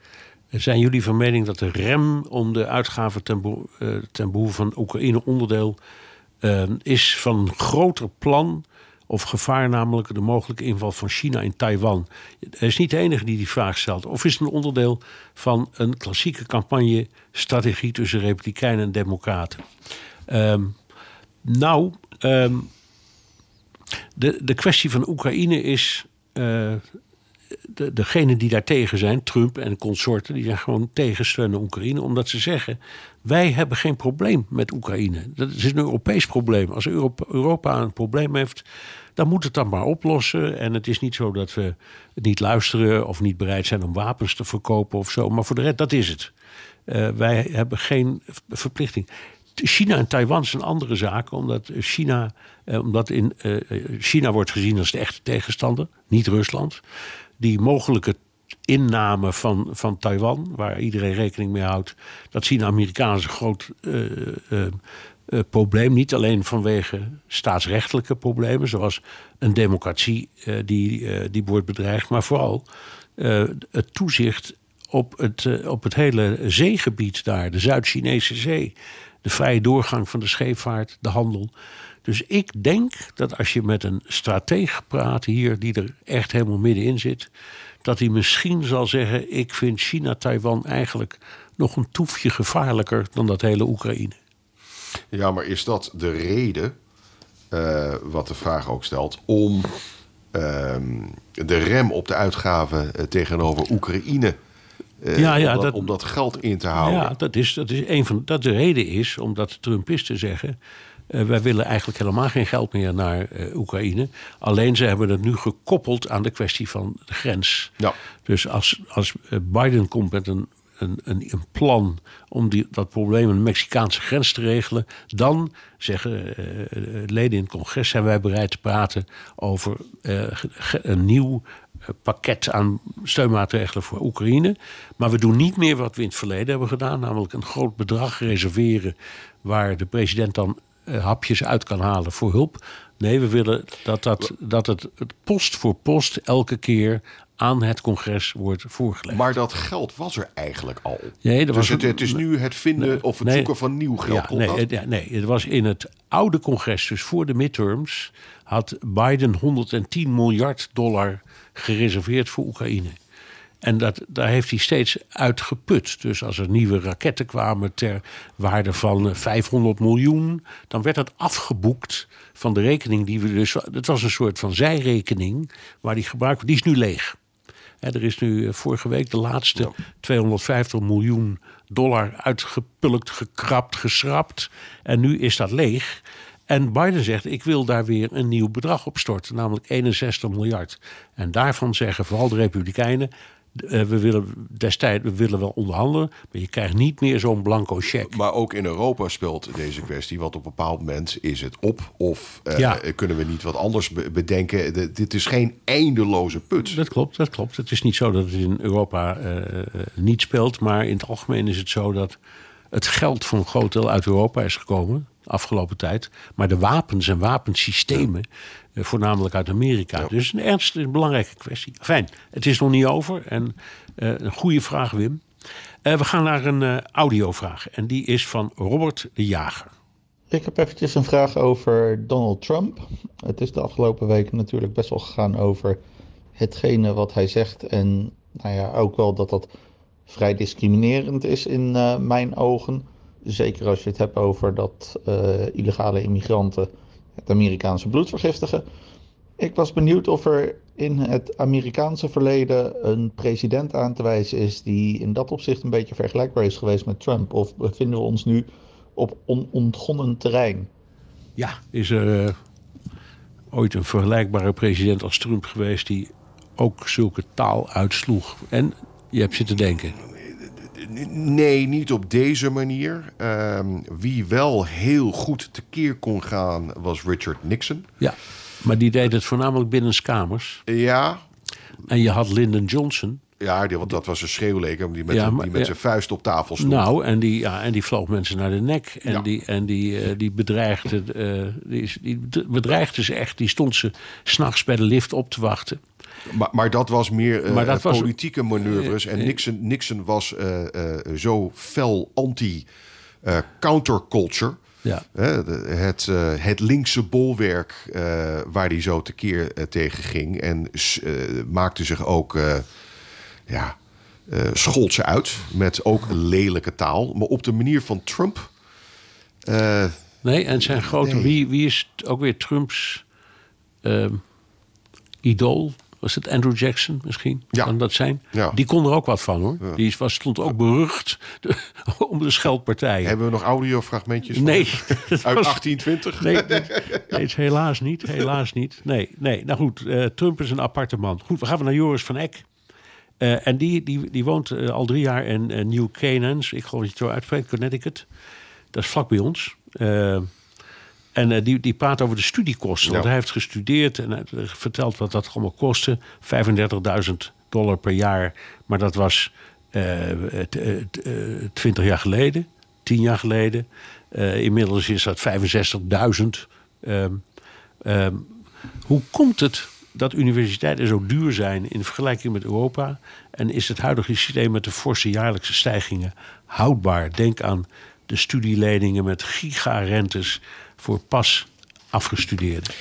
Zijn jullie van mening dat de rem om de uitgaven ten, beho- eh, ten behoeve van Oekraïne onderdeel ehm, is van groter plan of gevaar, namelijk de mogelijke inval van China in Taiwan? Hij is niet de enige die die vraag stelt. Of is het een onderdeel van een klassieke campagne-strategie tussen Republikeinen en Democraten? Ehm, nou, ehm, de, de kwestie van Oekraïne is. eh de, degenen die daar tegen zijn, Trump en consorten, die zijn gewoon tegen steun aan Oekraïne, omdat ze zeggen: wij hebben geen probleem met Oekraïne. Dat is een Europees probleem. Als Europa, een probleem heeft, dan moet het dan maar oplossen. En het is niet zo dat we niet luisteren of niet bereid zijn om wapens te verkopen of zo. Maar voor de rest, dat is het. Eh, wij hebben geen verplichting. China en Taiwan zijn andere zaken, omdat China, eh, omdat in eh, China wordt gezien als de echte tegenstander, niet Rusland. Die mogelijke inname van, van Taiwan, waar iedereen rekening mee houdt, dat zien de Amerikanen een groot eh, eh, eh, probleem. Niet alleen vanwege staatsrechtelijke problemen, zoals een democratie die, die wordt bedreigd, maar vooral het toezicht op het, op het hele zeegebied daar, de Zuid-Chinese Zee. De vrije doorgang van de scheepvaart, de handel. Dus ik denk dat als je met een stratege praat hier, die er echt helemaal middenin zit, dat hij misschien zal zeggen: Ik vind China-Taiwan eigenlijk nog een toefje gevaarlijker dan dat hele Oekraïne. Ja, maar is dat de reden, eh, wat de vraag ook stelt, om ehm, de rem op de uitgaven eh, tegenover Oekraïne, eh, Ja, ja, om, dat, dat- om dat geld in te houden? Ja, dat is, dat is een van dat de reden is omdat de Trumpisten zeggen. Eh, wij willen eigenlijk helemaal geen geld meer naar eh, Oekraïne. Alleen ze hebben het nu gekoppeld aan de kwestie van de grens. Ja. Dus als, als eh, Biden komt met een, een, een, een plan om die, dat probleem aan de Mexicaanse grens te regelen, dan zeggen leden in het congres: zijn wij bereid te praten over een nieuw pakket aan steunmaatregelen voor Oekraïne. Maar we doen niet meer wat we in het verleden hebben gedaan, namelijk een groot bedrag reserveren waar de president dan hapjes uit kan halen voor hulp. Nee, we willen dat, dat, dat het, post voor post elke keer aan het congres wordt voorgelegd. Maar dat geld was er eigenlijk al. Nee, er dus was het, is nu het vinden of het Nee. zoeken van nieuw geld. Ja, nee, dat? het, ja, nee, het was in het oude congres, dus voor de midterms, had Biden 110 miljard dollar gereserveerd voor Oekraïne. En dat, daar heeft hij steeds uit geput. Dus als er nieuwe raketten kwamen ter waarde van 500 miljoen, dan werd dat afgeboekt van de rekening die we dus. Het was een soort van zijrekening waar die gebruikt Die is nu leeg. Er is nu eh, vorige week de laatste 250 miljoen dollar uitgepulkt, gekrapt, geschrapt. En nu is dat leeg. En Biden zegt: Ik wil daar weer een nieuw bedrag op storten, namelijk 61 miljard. En daarvan zeggen vooral de Republikeinen: eh, we willen destijds we willen wel onderhandelen, maar je krijgt niet meer zo'n blanco cheque. Maar ook in Europa speelt deze kwestie, want op een bepaald moment is het op of eh, Ja. kunnen we niet wat anders be- bedenken. De- dit is geen eindeloze put. Dat klopt, dat klopt. Het is niet zo dat het in Europa eh, niet speelt, maar in het algemeen is het zo dat het geld voor een groot deel uit Europa is gekomen afgelopen tijd, maar de wapens en wapensystemen eh, voornamelijk uit Amerika. Dus een ernstige, een belangrijke kwestie. Fijn, het is nog niet over en eh, een goede vraag, Wim. Eh, we gaan naar een eh, audiovraag en die is van Robert de Jager. Ik heb eventjes een vraag over Donald Trump. Het is de afgelopen weken natuurlijk best wel gegaan over hetgene wat hij zegt. En nou ja, ook wel dat dat vrij discriminerend is in eh, mijn ogen. Zeker als je het hebt over dat eh, illegale immigranten het Amerikaanse bloed vergiftigen. Ik was benieuwd of er in het Amerikaanse verleden een president aan te wijzen is die in dat opzicht een beetje vergelijkbaar is geweest met Trump. Of bevinden we ons nu op onontgonnen terrein? Ja, is er eh, ooit een vergelijkbare president als Trump geweest die ook zulke taal uitsloeg? En je hebt zitten denken. Nee, niet op deze manier. Ehm, wie wel heel goed tekeer kon gaan was Richard Nixon. Ja, maar die deed het voornamelijk binnenskamers. Ja, En je had Lyndon Johnson. ja die, want dat was een schreeuwleker die met, Ja, zijn- maar- die met ja. zijn vuist op tafel stond. Nou, en die, ja, en die vloog mensen naar de nek. En Ja. die, en die, eh, die bedreigde, eh, die, die bedreigde ze echt. Die stond ze s'nachts bij de lift op te wachten. Maar, maar dat was meer eh, Maar dat was- politieke manoeuvres. En Nixon, Nixon was eh, eh, zo fel anti-counterculture. Ja. Het, eh, het linkse bolwerk eh, waar hij zo tekeer eh, tegen ging. En eh, maakte zich ook, eh, ja, eh schold ze uit met ook lelijke taal. Maar op de manier van Trump. eh, Nee, en zijn grote. Nee. Wie, wie is ook weer Trumps ehm, idool? Was het Andrew Jackson misschien? Ja. Kan dat zijn? Ja. Die kon er ook wat van hoor. Die was, stond ook berucht om de scheldpartijen. hebben we nog audiofragmentjes? van Nee, dat Uit was- 1820? Nee, dat- nee, helaas niet. Helaas niet. Nee, nee. Nou goed, eh, Trump is een aparte man. Goed, we gaan naar Joris van Eck. Eh, en die, die, die woont eh, al drie jaar in New Canaans. Ik geloof dat je het zo uitspreekt, Connecticut. Dat is vlak bij ons. Eh, en eh, die, die praat over de studiekosten. Want hij heeft gestudeerd en heeft verteld wat dat allemaal kostte. 35.000 dollar per jaar. Maar dat was twintig jaar geleden, tien jaar geleden. Eh, inmiddels is dat 65.000. Ehm, ehm, hoe komt het dat universiteiten zo duur zijn in vergelijking met Europa? En is het huidige systeem met de forse jaarlijkse stijgingen houdbaar? Denk aan de studieleningen met gigarentes voor pas afgestudeerden.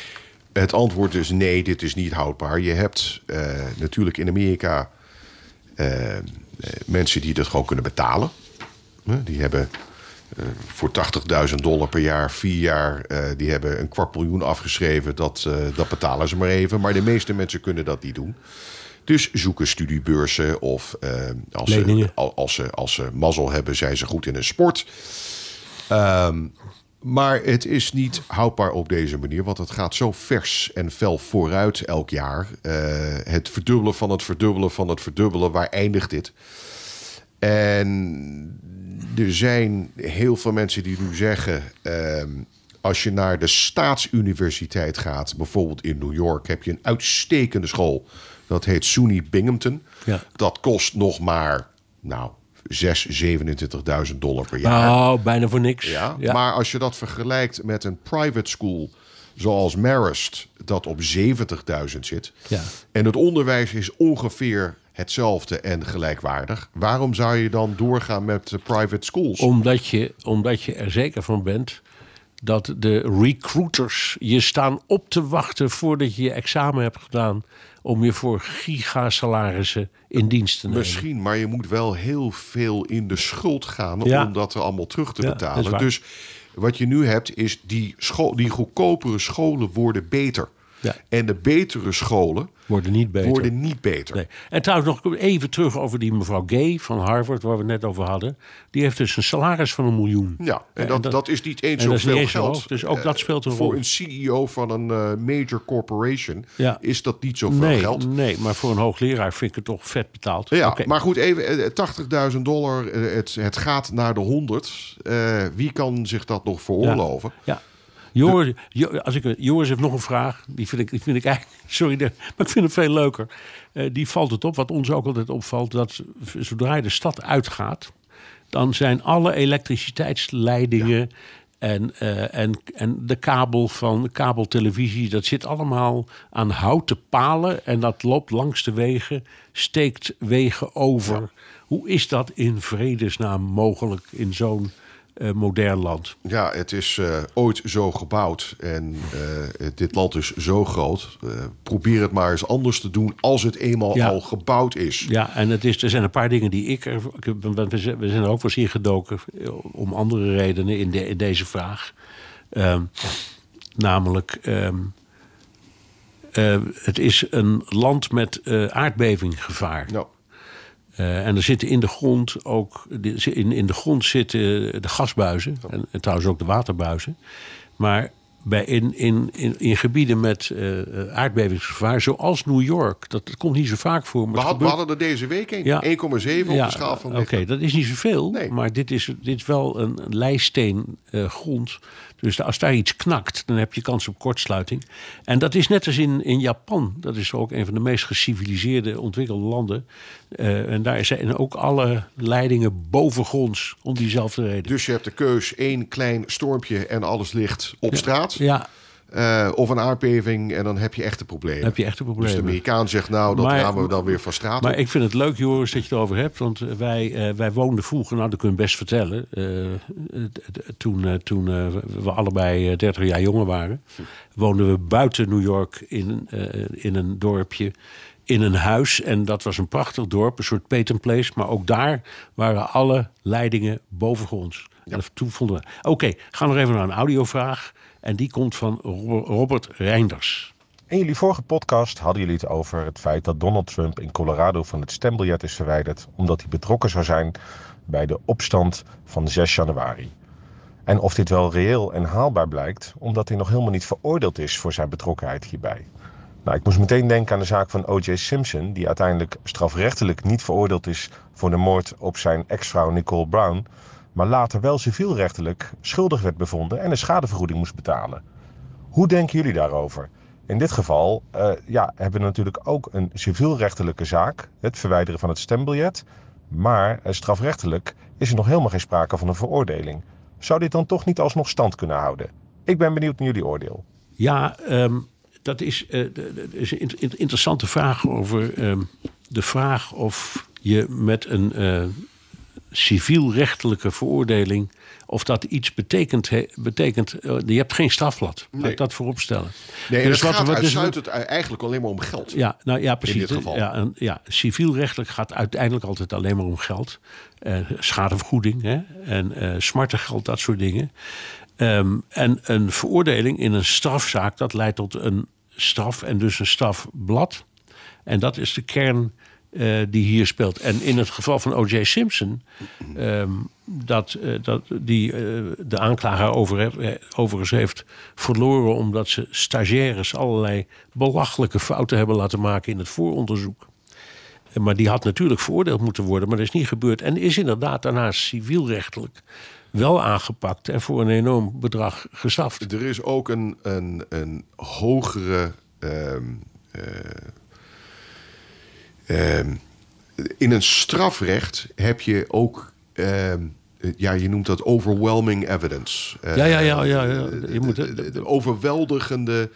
Het antwoord is nee, dit is niet houdbaar. Je hebt eh, natuurlijk in Amerika eh, eh, mensen die dat gewoon kunnen betalen. Die hebben eh, voor 80.000 dollar per jaar, vier jaar, die hebben een kwart miljoen afgeschreven. Dat, dat betalen ze maar even. Maar de meeste mensen kunnen dat niet doen. Dus zoeken studiebeurzen of als, ze, Leningen. als, ze, als ze mazzel hebben, zijn ze goed in een sport. Ehm, maar het is niet houdbaar op deze manier, want het gaat zo vers en fel vooruit elk jaar. Eh, het verdubbelen van het verdubbelen van het verdubbelen, waar eindigt dit? En er zijn heel veel mensen die nu zeggen: ehm, als je naar de staatsuniversiteit gaat, bijvoorbeeld in New York, heb je een uitstekende school. Dat heet SUNY Binghamton. Ja. Dat kost nog maar, nou, 6, 27.000 dollar per jaar. Nou, bijna voor niks. Ja, Maar als je dat vergelijkt met een private school zoals Marist, dat op 70.000 zit. Ja. En het onderwijs is ongeveer hetzelfde en gelijkwaardig. Waarom zou je dan doorgaan met de private schools? Omdat, je, omdat je er zeker van bent dat de recruiters je staan op te wachten voordat je je examen hebt gedaan om je voor gigasalarissen in dienst te nemen. Misschien, maar je moet wel heel veel in de schuld gaan Ja. om dat allemaal terug te Ja, betalen. Dus wat je nu hebt is die, school, die goedkopere scholen worden beter. Ja. En de betere scholen Worden niet beter. worden niet beter. Nee. En trouwens nog even terug over die mevrouw Gay van Harvard, waar we het net over hadden. Die heeft dus een salaris van een miljoen. Ja, en dat, dat, is niet eens en dat is niet zoveel eens geld. hoog, dus ook Eh, dat speelt een Voor rol. een CEO van een eh, major corporation Ja. is dat niet zoveel nee, geld. nee, maar voor een hoogleraar vind ik het toch vet betaald. Ja, maar goed, even eh, 80.000 dollar, eh, het, het gaat naar de 100. Eh, wie kan zich dat nog veroorloven? Ja. Joris, Jo- als ik, Joris heeft nog een vraag. Die vind ik, die vind ik eigenlijk. Sorry, de- maar ik vind het veel leuker. Eh, die valt het op, wat ons ook altijd opvalt. Dat zodra je de stad uitgaat. dan zijn alle elektriciteitsleidingen. En, eh, en, en de kabel van kabeltelevisie, dat zit allemaal aan houten palen. En dat loopt langs de wegen, steekt wegen over. Hoe is dat in vredesnaam mogelijk in zo'n modern land? Ja, het is eh, ooit zo gebouwd en eh, dit land is zo groot. Eh, probeer het maar eens anders te doen als het eenmaal Ja. al gebouwd is. Ja, en het is, er zijn een paar dingen die ik. er- We zijn er ook wel eens ingedoken. eh, om andere redenen in, de, in deze vraag. Ehm, namelijk. ehm, eh, het is een land met eh, aardbevinggevaar. Nou, Eh, en er zitten in de grond ook. In, in de grond zitten de gasbuizen. En, en trouwens ook de waterbuizen. Maar bij in, in, in, in gebieden met eh, aardbevingsgevaar, zoals New York. Dat, dat komt niet zo vaak voor. Maar we, we hadden er deze week een. Ja. 1,7 op de schaal van Oké, Richter. dat is niet zoveel. Nee. Maar dit is, dit is wel een eh, grond. Dus als daar iets knakt, dan heb je kans op kortsluiting. En dat is net als in, in Japan. Dat is ook een van de meest geciviliseerde ontwikkelde landen. Eh, en daar zijn ook alle leidingen bovengronds om diezelfde reden. Dus je hebt de keus één klein stormpje en alles ligt op straat. Ja, Eh, of een aardbeving en dan heb je echte problemen. heb je echte Dus de problemen. Amerikaan zegt nou, dat Maar- gaan we dan weer van straat Maar op. ik vind het leuk, Joris, dat je het over hebt. Want wij, eh, wij woonden vroeger, nou dat kun je best vertellen. eh, eh, toen eh, toen eh, we allebei eh, 30 jaar jonger waren, woonden we buiten New York in, eh, in een dorpje. In een huis. En dat was een prachtig dorp, een soort Peyton Place. Maar ook daar waren alle leidingen bovengronds. En toen vonden we. Oké, ga nog even naar een audiovraag. En die komt van Ro- Robert Reinders. In jullie vorige podcast hadden jullie het over het feit dat Donald Trump in Colorado van het stembiljet is verwijderd omdat hij betrokken zou zijn bij de opstand van 6 januari. En of dit wel reëel en haalbaar blijkt, omdat hij nog helemaal niet veroordeeld is voor zijn betrokkenheid hierbij. Nou, ik moest meteen denken aan de zaak van O.J. Simpson, die uiteindelijk strafrechtelijk niet veroordeeld is voor de moord op zijn ex-vrouw Nicole Brown, maar later wel civielrechtelijk schuldig werd bevonden en een schadevergoeding moest betalen. Hoe denken jullie daarover? In dit geval eh, ja, hebben we natuurlijk ook een civielrechtelijke zaak, het verwijderen van het stembiljet. Maar eh, strafrechtelijk is er nog helemaal geen sprake van een veroordeling. Zou dit dan toch niet alsnog stand kunnen houden? Ik ben benieuwd naar jullie oordeel. Ja, ehm, dat is, eh, een in- in- interessante vraag over ehm, de vraag of je met een civielrechtelijke veroordeling. of dat iets betekent. he- betekent eh, je hebt geen strafblad. Laat Nee. ik dat voorop stellen. Nee, Dus het wat- gaat wat- dus uitsluitend eigenlijk alleen maar om geld. ja, nou ja, precies. dit geval. Ja, en, ja, civielrechtelijk gaat uiteindelijk altijd alleen maar om geld. Eh, schadevergoeding hè? en eh smartengeld, dat soort dingen. Ehm, en een veroordeling in een strafzaak, dat leidt tot een straf en dus een strafblad. En dat is de kern eh, die hier speelt. En in het geval van O.J. Simpson, ehm, dat, eh, dat die eh, de aanklager over, overigens heeft verloren omdat ze stagiaires allerlei belachelijke fouten hebben laten maken in het vooronderzoek. Maar die had natuurlijk veroordeeld moeten worden, maar dat is niet gebeurd. En is inderdaad daarna civielrechtelijk wel aangepakt en voor een enorm bedrag gestraft. Er is ook een, een, een hogere. ehm, eh, ehm, in een strafrecht heb je ook. ehm, ja, je noemt dat overwhelming evidence. Ja, ja, ja, ja, ja. Je moet, de overweldigende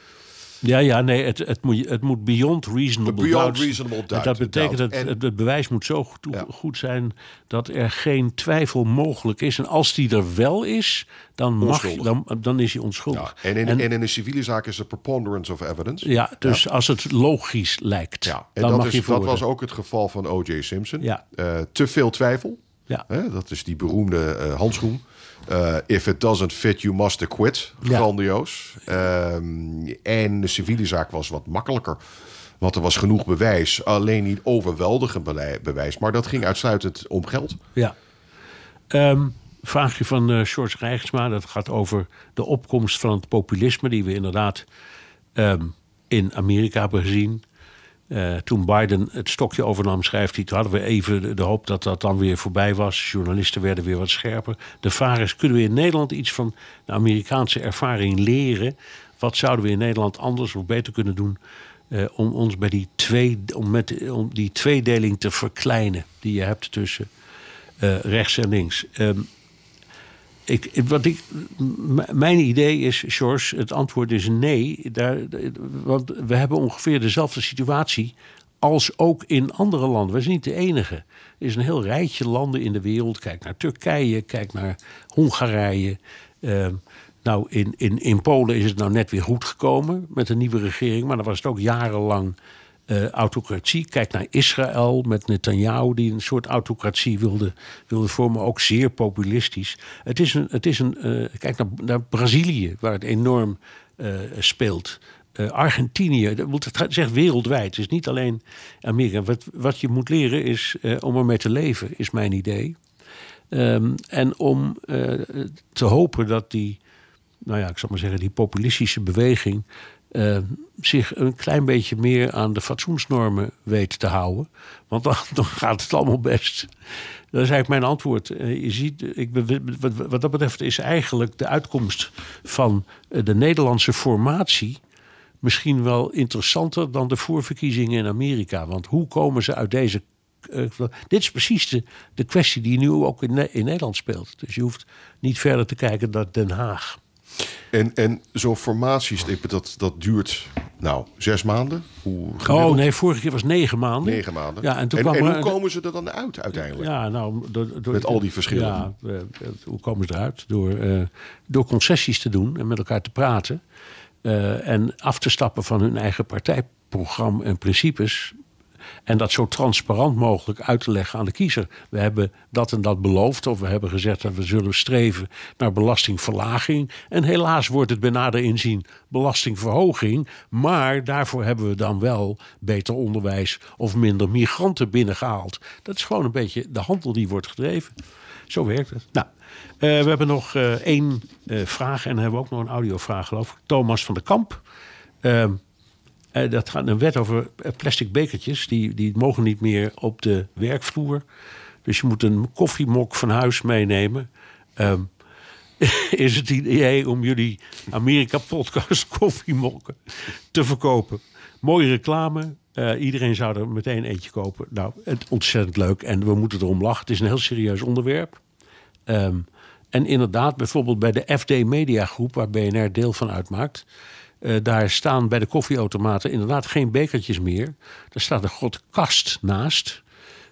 Ja, ja, nee, het, het, moet, het moet beyond reasonable Beyond doubt. reasonable doubt, Dat betekent dat. En- het, het bewijs moet zo goed, Ja. goed zijn dat er geen twijfel mogelijk is. En als die er wel is, dan, mag, dan, dan is hij onschuldig. Ja, en, in, En- en in een civiele zaak is er preponderance of evidence. Ja, dus als het logisch lijkt, Ja, en dan dat, mag is, je dat was ook het geval van O.J. Simpson. Ja. Eh, te veel twijfel. Ja. Hè, dat is die beroemde eh, handschoen. Eh, if it doesn't fit, you must acquit. Ja. Grandioos. Ehm, en de civiele zaak was wat makkelijker. Want er was genoeg bewijs. Alleen niet overweldigend bewijs. Maar dat ging uitsluitend om geld. Ja. Ehm, vraagje van eh George Rijksma. Dat gaat over de opkomst van het populisme... die we inderdaad ehm, in Amerika hebben gezien. Eh, toen Biden het stokje overnam, schrijft hij... toen hadden we even de, hoop dat dat dan weer voorbij was. Journalisten werden weer wat scherper. De vraag is, kunnen we in Nederland iets van de Amerikaanse ervaring leren? Wat zouden we in Nederland anders of beter kunnen doen... eh, om ons bij die, twee, om met, om die tweedeling te verkleinen... die je hebt tussen eh, rechts en links. Ehm, ik, wat ik, mijn idee is, George, het antwoord is nee. Daar, want we hebben ongeveer dezelfde situatie als ook in andere landen. We zijn niet de enige. Er is een heel rijtje landen in de wereld. Kijk naar Turkije, kijk naar Hongarije. Ehm, nou, in, in, in Polen is het nou net weer goed gekomen met een nieuwe regering. Maar dan was het ook jarenlang eh, autocratie. Kijk naar Israël met Netanyahu, die een soort autocratie wilde, wilde vormen. Ook zeer populistisch. Het is een. Het is een eh, kijk naar, naar Brazilië, waar het enorm eh, speelt. Argentinië, dat het zegt wereldwijd. Het is niet alleen Amerika. Wat, wat je moet leren is om ermee te leven, is mijn idee. Ehm, en om te hopen dat die, nou ja, ik zal maar zeggen, die populistische beweging eh, zich een klein beetje meer aan de fatsoensnormen weet te houden. Want dan, dan gaat het allemaal best. Dat is eigenlijk mijn antwoord. Eh, je ziet, ik, wat, wat dat betreft is eigenlijk de uitkomst van eh, de Nederlandse formatie misschien wel interessanter dan de voorverkiezingen in Amerika. Want hoe komen ze uit deze. dit is precies de, de kwestie die nu ook in, in Nederland speelt. Dus je hoeft niet verder te kijken naar Den Haag. En, en zo'n formatiestip, dat, dat duurt nou zes maanden. Hoe Oh nee, vorige keer was negen maanden. Negen maanden. Ja, en toen en, kwam en er- hoe komen ze er dan uit uiteindelijk? Ja, nou, door, door- Met al die verschillen. Ja, eh, eh, hoe komen ze eruit? Door, eh, door concessies te doen en met elkaar te praten. en af te stappen van hun eigen partijprogramma en principes. En dat zo transparant mogelijk uit te leggen aan de kiezer. We hebben dat en dat beloofd. Of we hebben gezegd dat we zullen streven naar belastingverlaging. En helaas wordt het bij nader inzien belastingverhoging. Maar daarvoor hebben we dan wel beter onderwijs of minder migranten binnengehaald. Dat is gewoon een beetje de handel die wordt gedreven. Zo werkt het. Nou, eh, we hebben nog eh, één eh, vraag. En hebben we ook nog een audiovraag, geloof ik. Thomas van der Kamp. Eh, dat gaat een wet over eh, plastic bekertjes. Die, die mogen niet meer op de werkvloer. Dus je moet een koffiemok van huis meenemen. Ehm, is het idee om jullie Amerika-podcast koffiemokken te verkopen? Mooie reclame. Eh, iedereen zou er meteen eentje kopen. Nou, het, ontzettend leuk. En we moeten erom lachen. Het is een heel serieus onderwerp. Ehm, en inderdaad, bijvoorbeeld bij de FD Media Groep, waar BNR deel van uitmaakt. Eh, daar staan bij de koffieautomaten inderdaad geen bekertjes meer. Er staat een grote kast naast.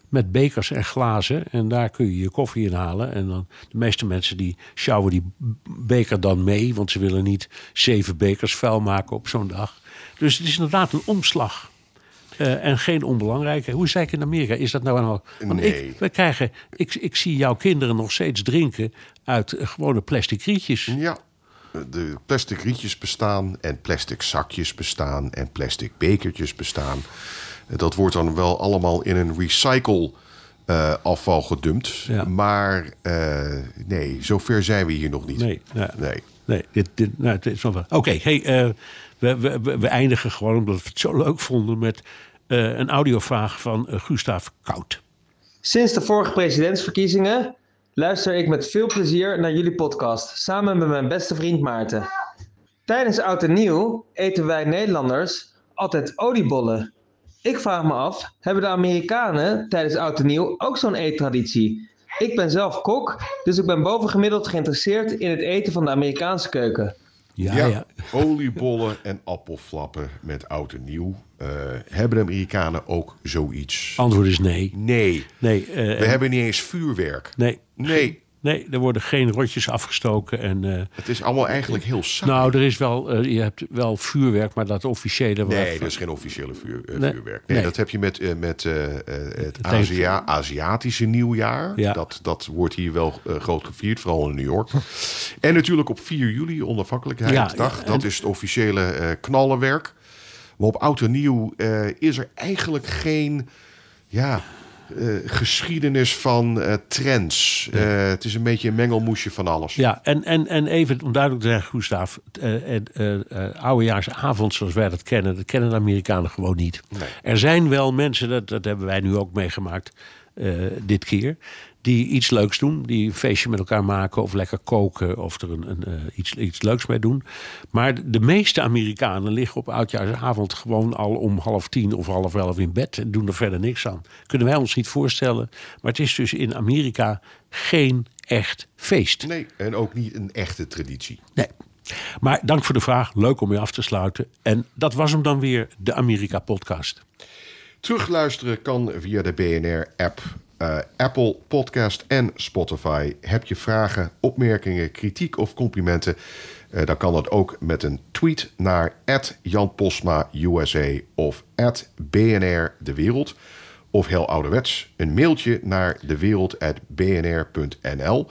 Met bekers en glazen. En daar kun je je koffie in halen. En dan de meeste mensen die sjouwen die beker dan mee. Want ze willen niet zeven bekers vuil maken op zo'n dag. Dus het is inderdaad een omslag. Eh, en geen onbelangrijke. Hoe zei ik in Amerika? Is dat nou? Want Nee. ik, we krijgen, ik, ik zie jouw kinderen nog steeds drinken uit gewone plastic rietjes. Ja, de plastic rietjes bestaan en plastic zakjes bestaan en plastic bekertjes bestaan. Dat wordt dan wel allemaal in een recycle eh, afval gedumpt. Ja. Maar eh, nee, zover zijn we hier nog niet. Nee, ja. Nee. Nee, dit, dit, nou, het is nog wel. Oké, hey, eh, we, we, we, we eindigen gewoon omdat we het zo leuk vonden met eh, een audiovraag van Gustav Koud. Sinds de vorige presidentsverkiezingen luister ik met veel plezier naar jullie podcast, samen met mijn beste vriend Maarten. Tijdens Oud en Nieuw eten wij Nederlanders altijd oliebollen. Ik vraag me af, hebben de Amerikanen tijdens Oud en Nieuw ook zo'n eettraditie? Ik ben zelf kok, dus ik ben bovengemiddeld geïnteresseerd in het eten van de Amerikaanse keuken. Ja, Ja, ja. oliebollen en appelflappen met oud en nieuw. Eh, hebben de Amerikanen ook zoiets? Antwoord is nee. Nee. Nee, eh, We en- hebben niet eens vuurwerk. nee. Nee. Nee, er worden geen rotjes afgestoken. En, eh, Het is allemaal eigenlijk heel saai. nou, er is wel, eh, je hebt wel vuurwerk, maar dat officiële... Nee, dat is geen officiële vuur, eh, Nee, vuurwerk. Nee, nee. dat heb je met, met het Azia Aziatische nieuwjaar. Ja. Dat, dat wordt hier wel groot gevierd, vooral in New York. en natuurlijk op 4 juli, onafhankelijkheidsdag. Ja, ja, Dat is het officiële knallenwerk. Maar op oud en nieuw is er eigenlijk geen... Ja, eh, geschiedenis van eh, trends. Eh, het is een beetje een mengelmoesje van alles. Ja, en, en, en even om duidelijk te zeggen, Gustav, oudejaarsavond zoals wij dat kennen, dat kennen de Amerikanen gewoon niet. Er zijn wel mensen, dat, dat hebben wij nu ook meegemaakt dit keer, die iets leuks doen, die een feestje met elkaar maken of lekker koken of er een, een, eh, iets, iets leuks mee doen. Maar de meeste Amerikanen liggen op oudjaarsavond gewoon al om half tien of half elf in bed en doen er verder niks aan. Kunnen wij ons niet voorstellen. Maar het is dus in Amerika geen echt feest. Nee, en ook niet een echte traditie. Nee. Maar dank voor de vraag. Leuk om je af te sluiten. En dat was hem dan weer, de Amerika-podcast. Terugluisteren kan via de BNR-app, eh, Apple Podcast en Spotify. Heb je vragen, opmerkingen, kritiek of complimenten? eh, dan kan dat ook met een tweet naar Jan Posma USA of BNR De Wereld. Of heel ouderwets, een mailtje naar dewereld.bnr.nl.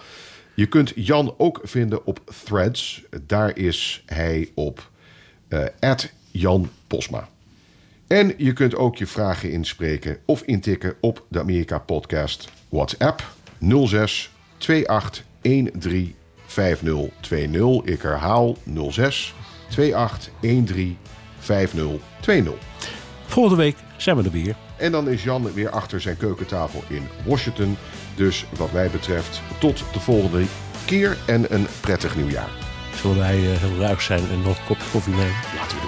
Je kunt Jan ook vinden op Threads. Daar is hij op eh Jan Posma. En je kunt ook je vragen inspreken of intikken op de Amerika Podcast WhatsApp 06 28 13 5020. Ik herhaal 06 28 13 5020. Volgende week zijn we er weer. En dan is Jan weer achter zijn keukentafel in Washington. Dus wat mij betreft tot de volgende keer en een prettig nieuwjaar. Zullen wij eh, heel ruig zijn en nog een kopje koffie nemen? Laten we doen.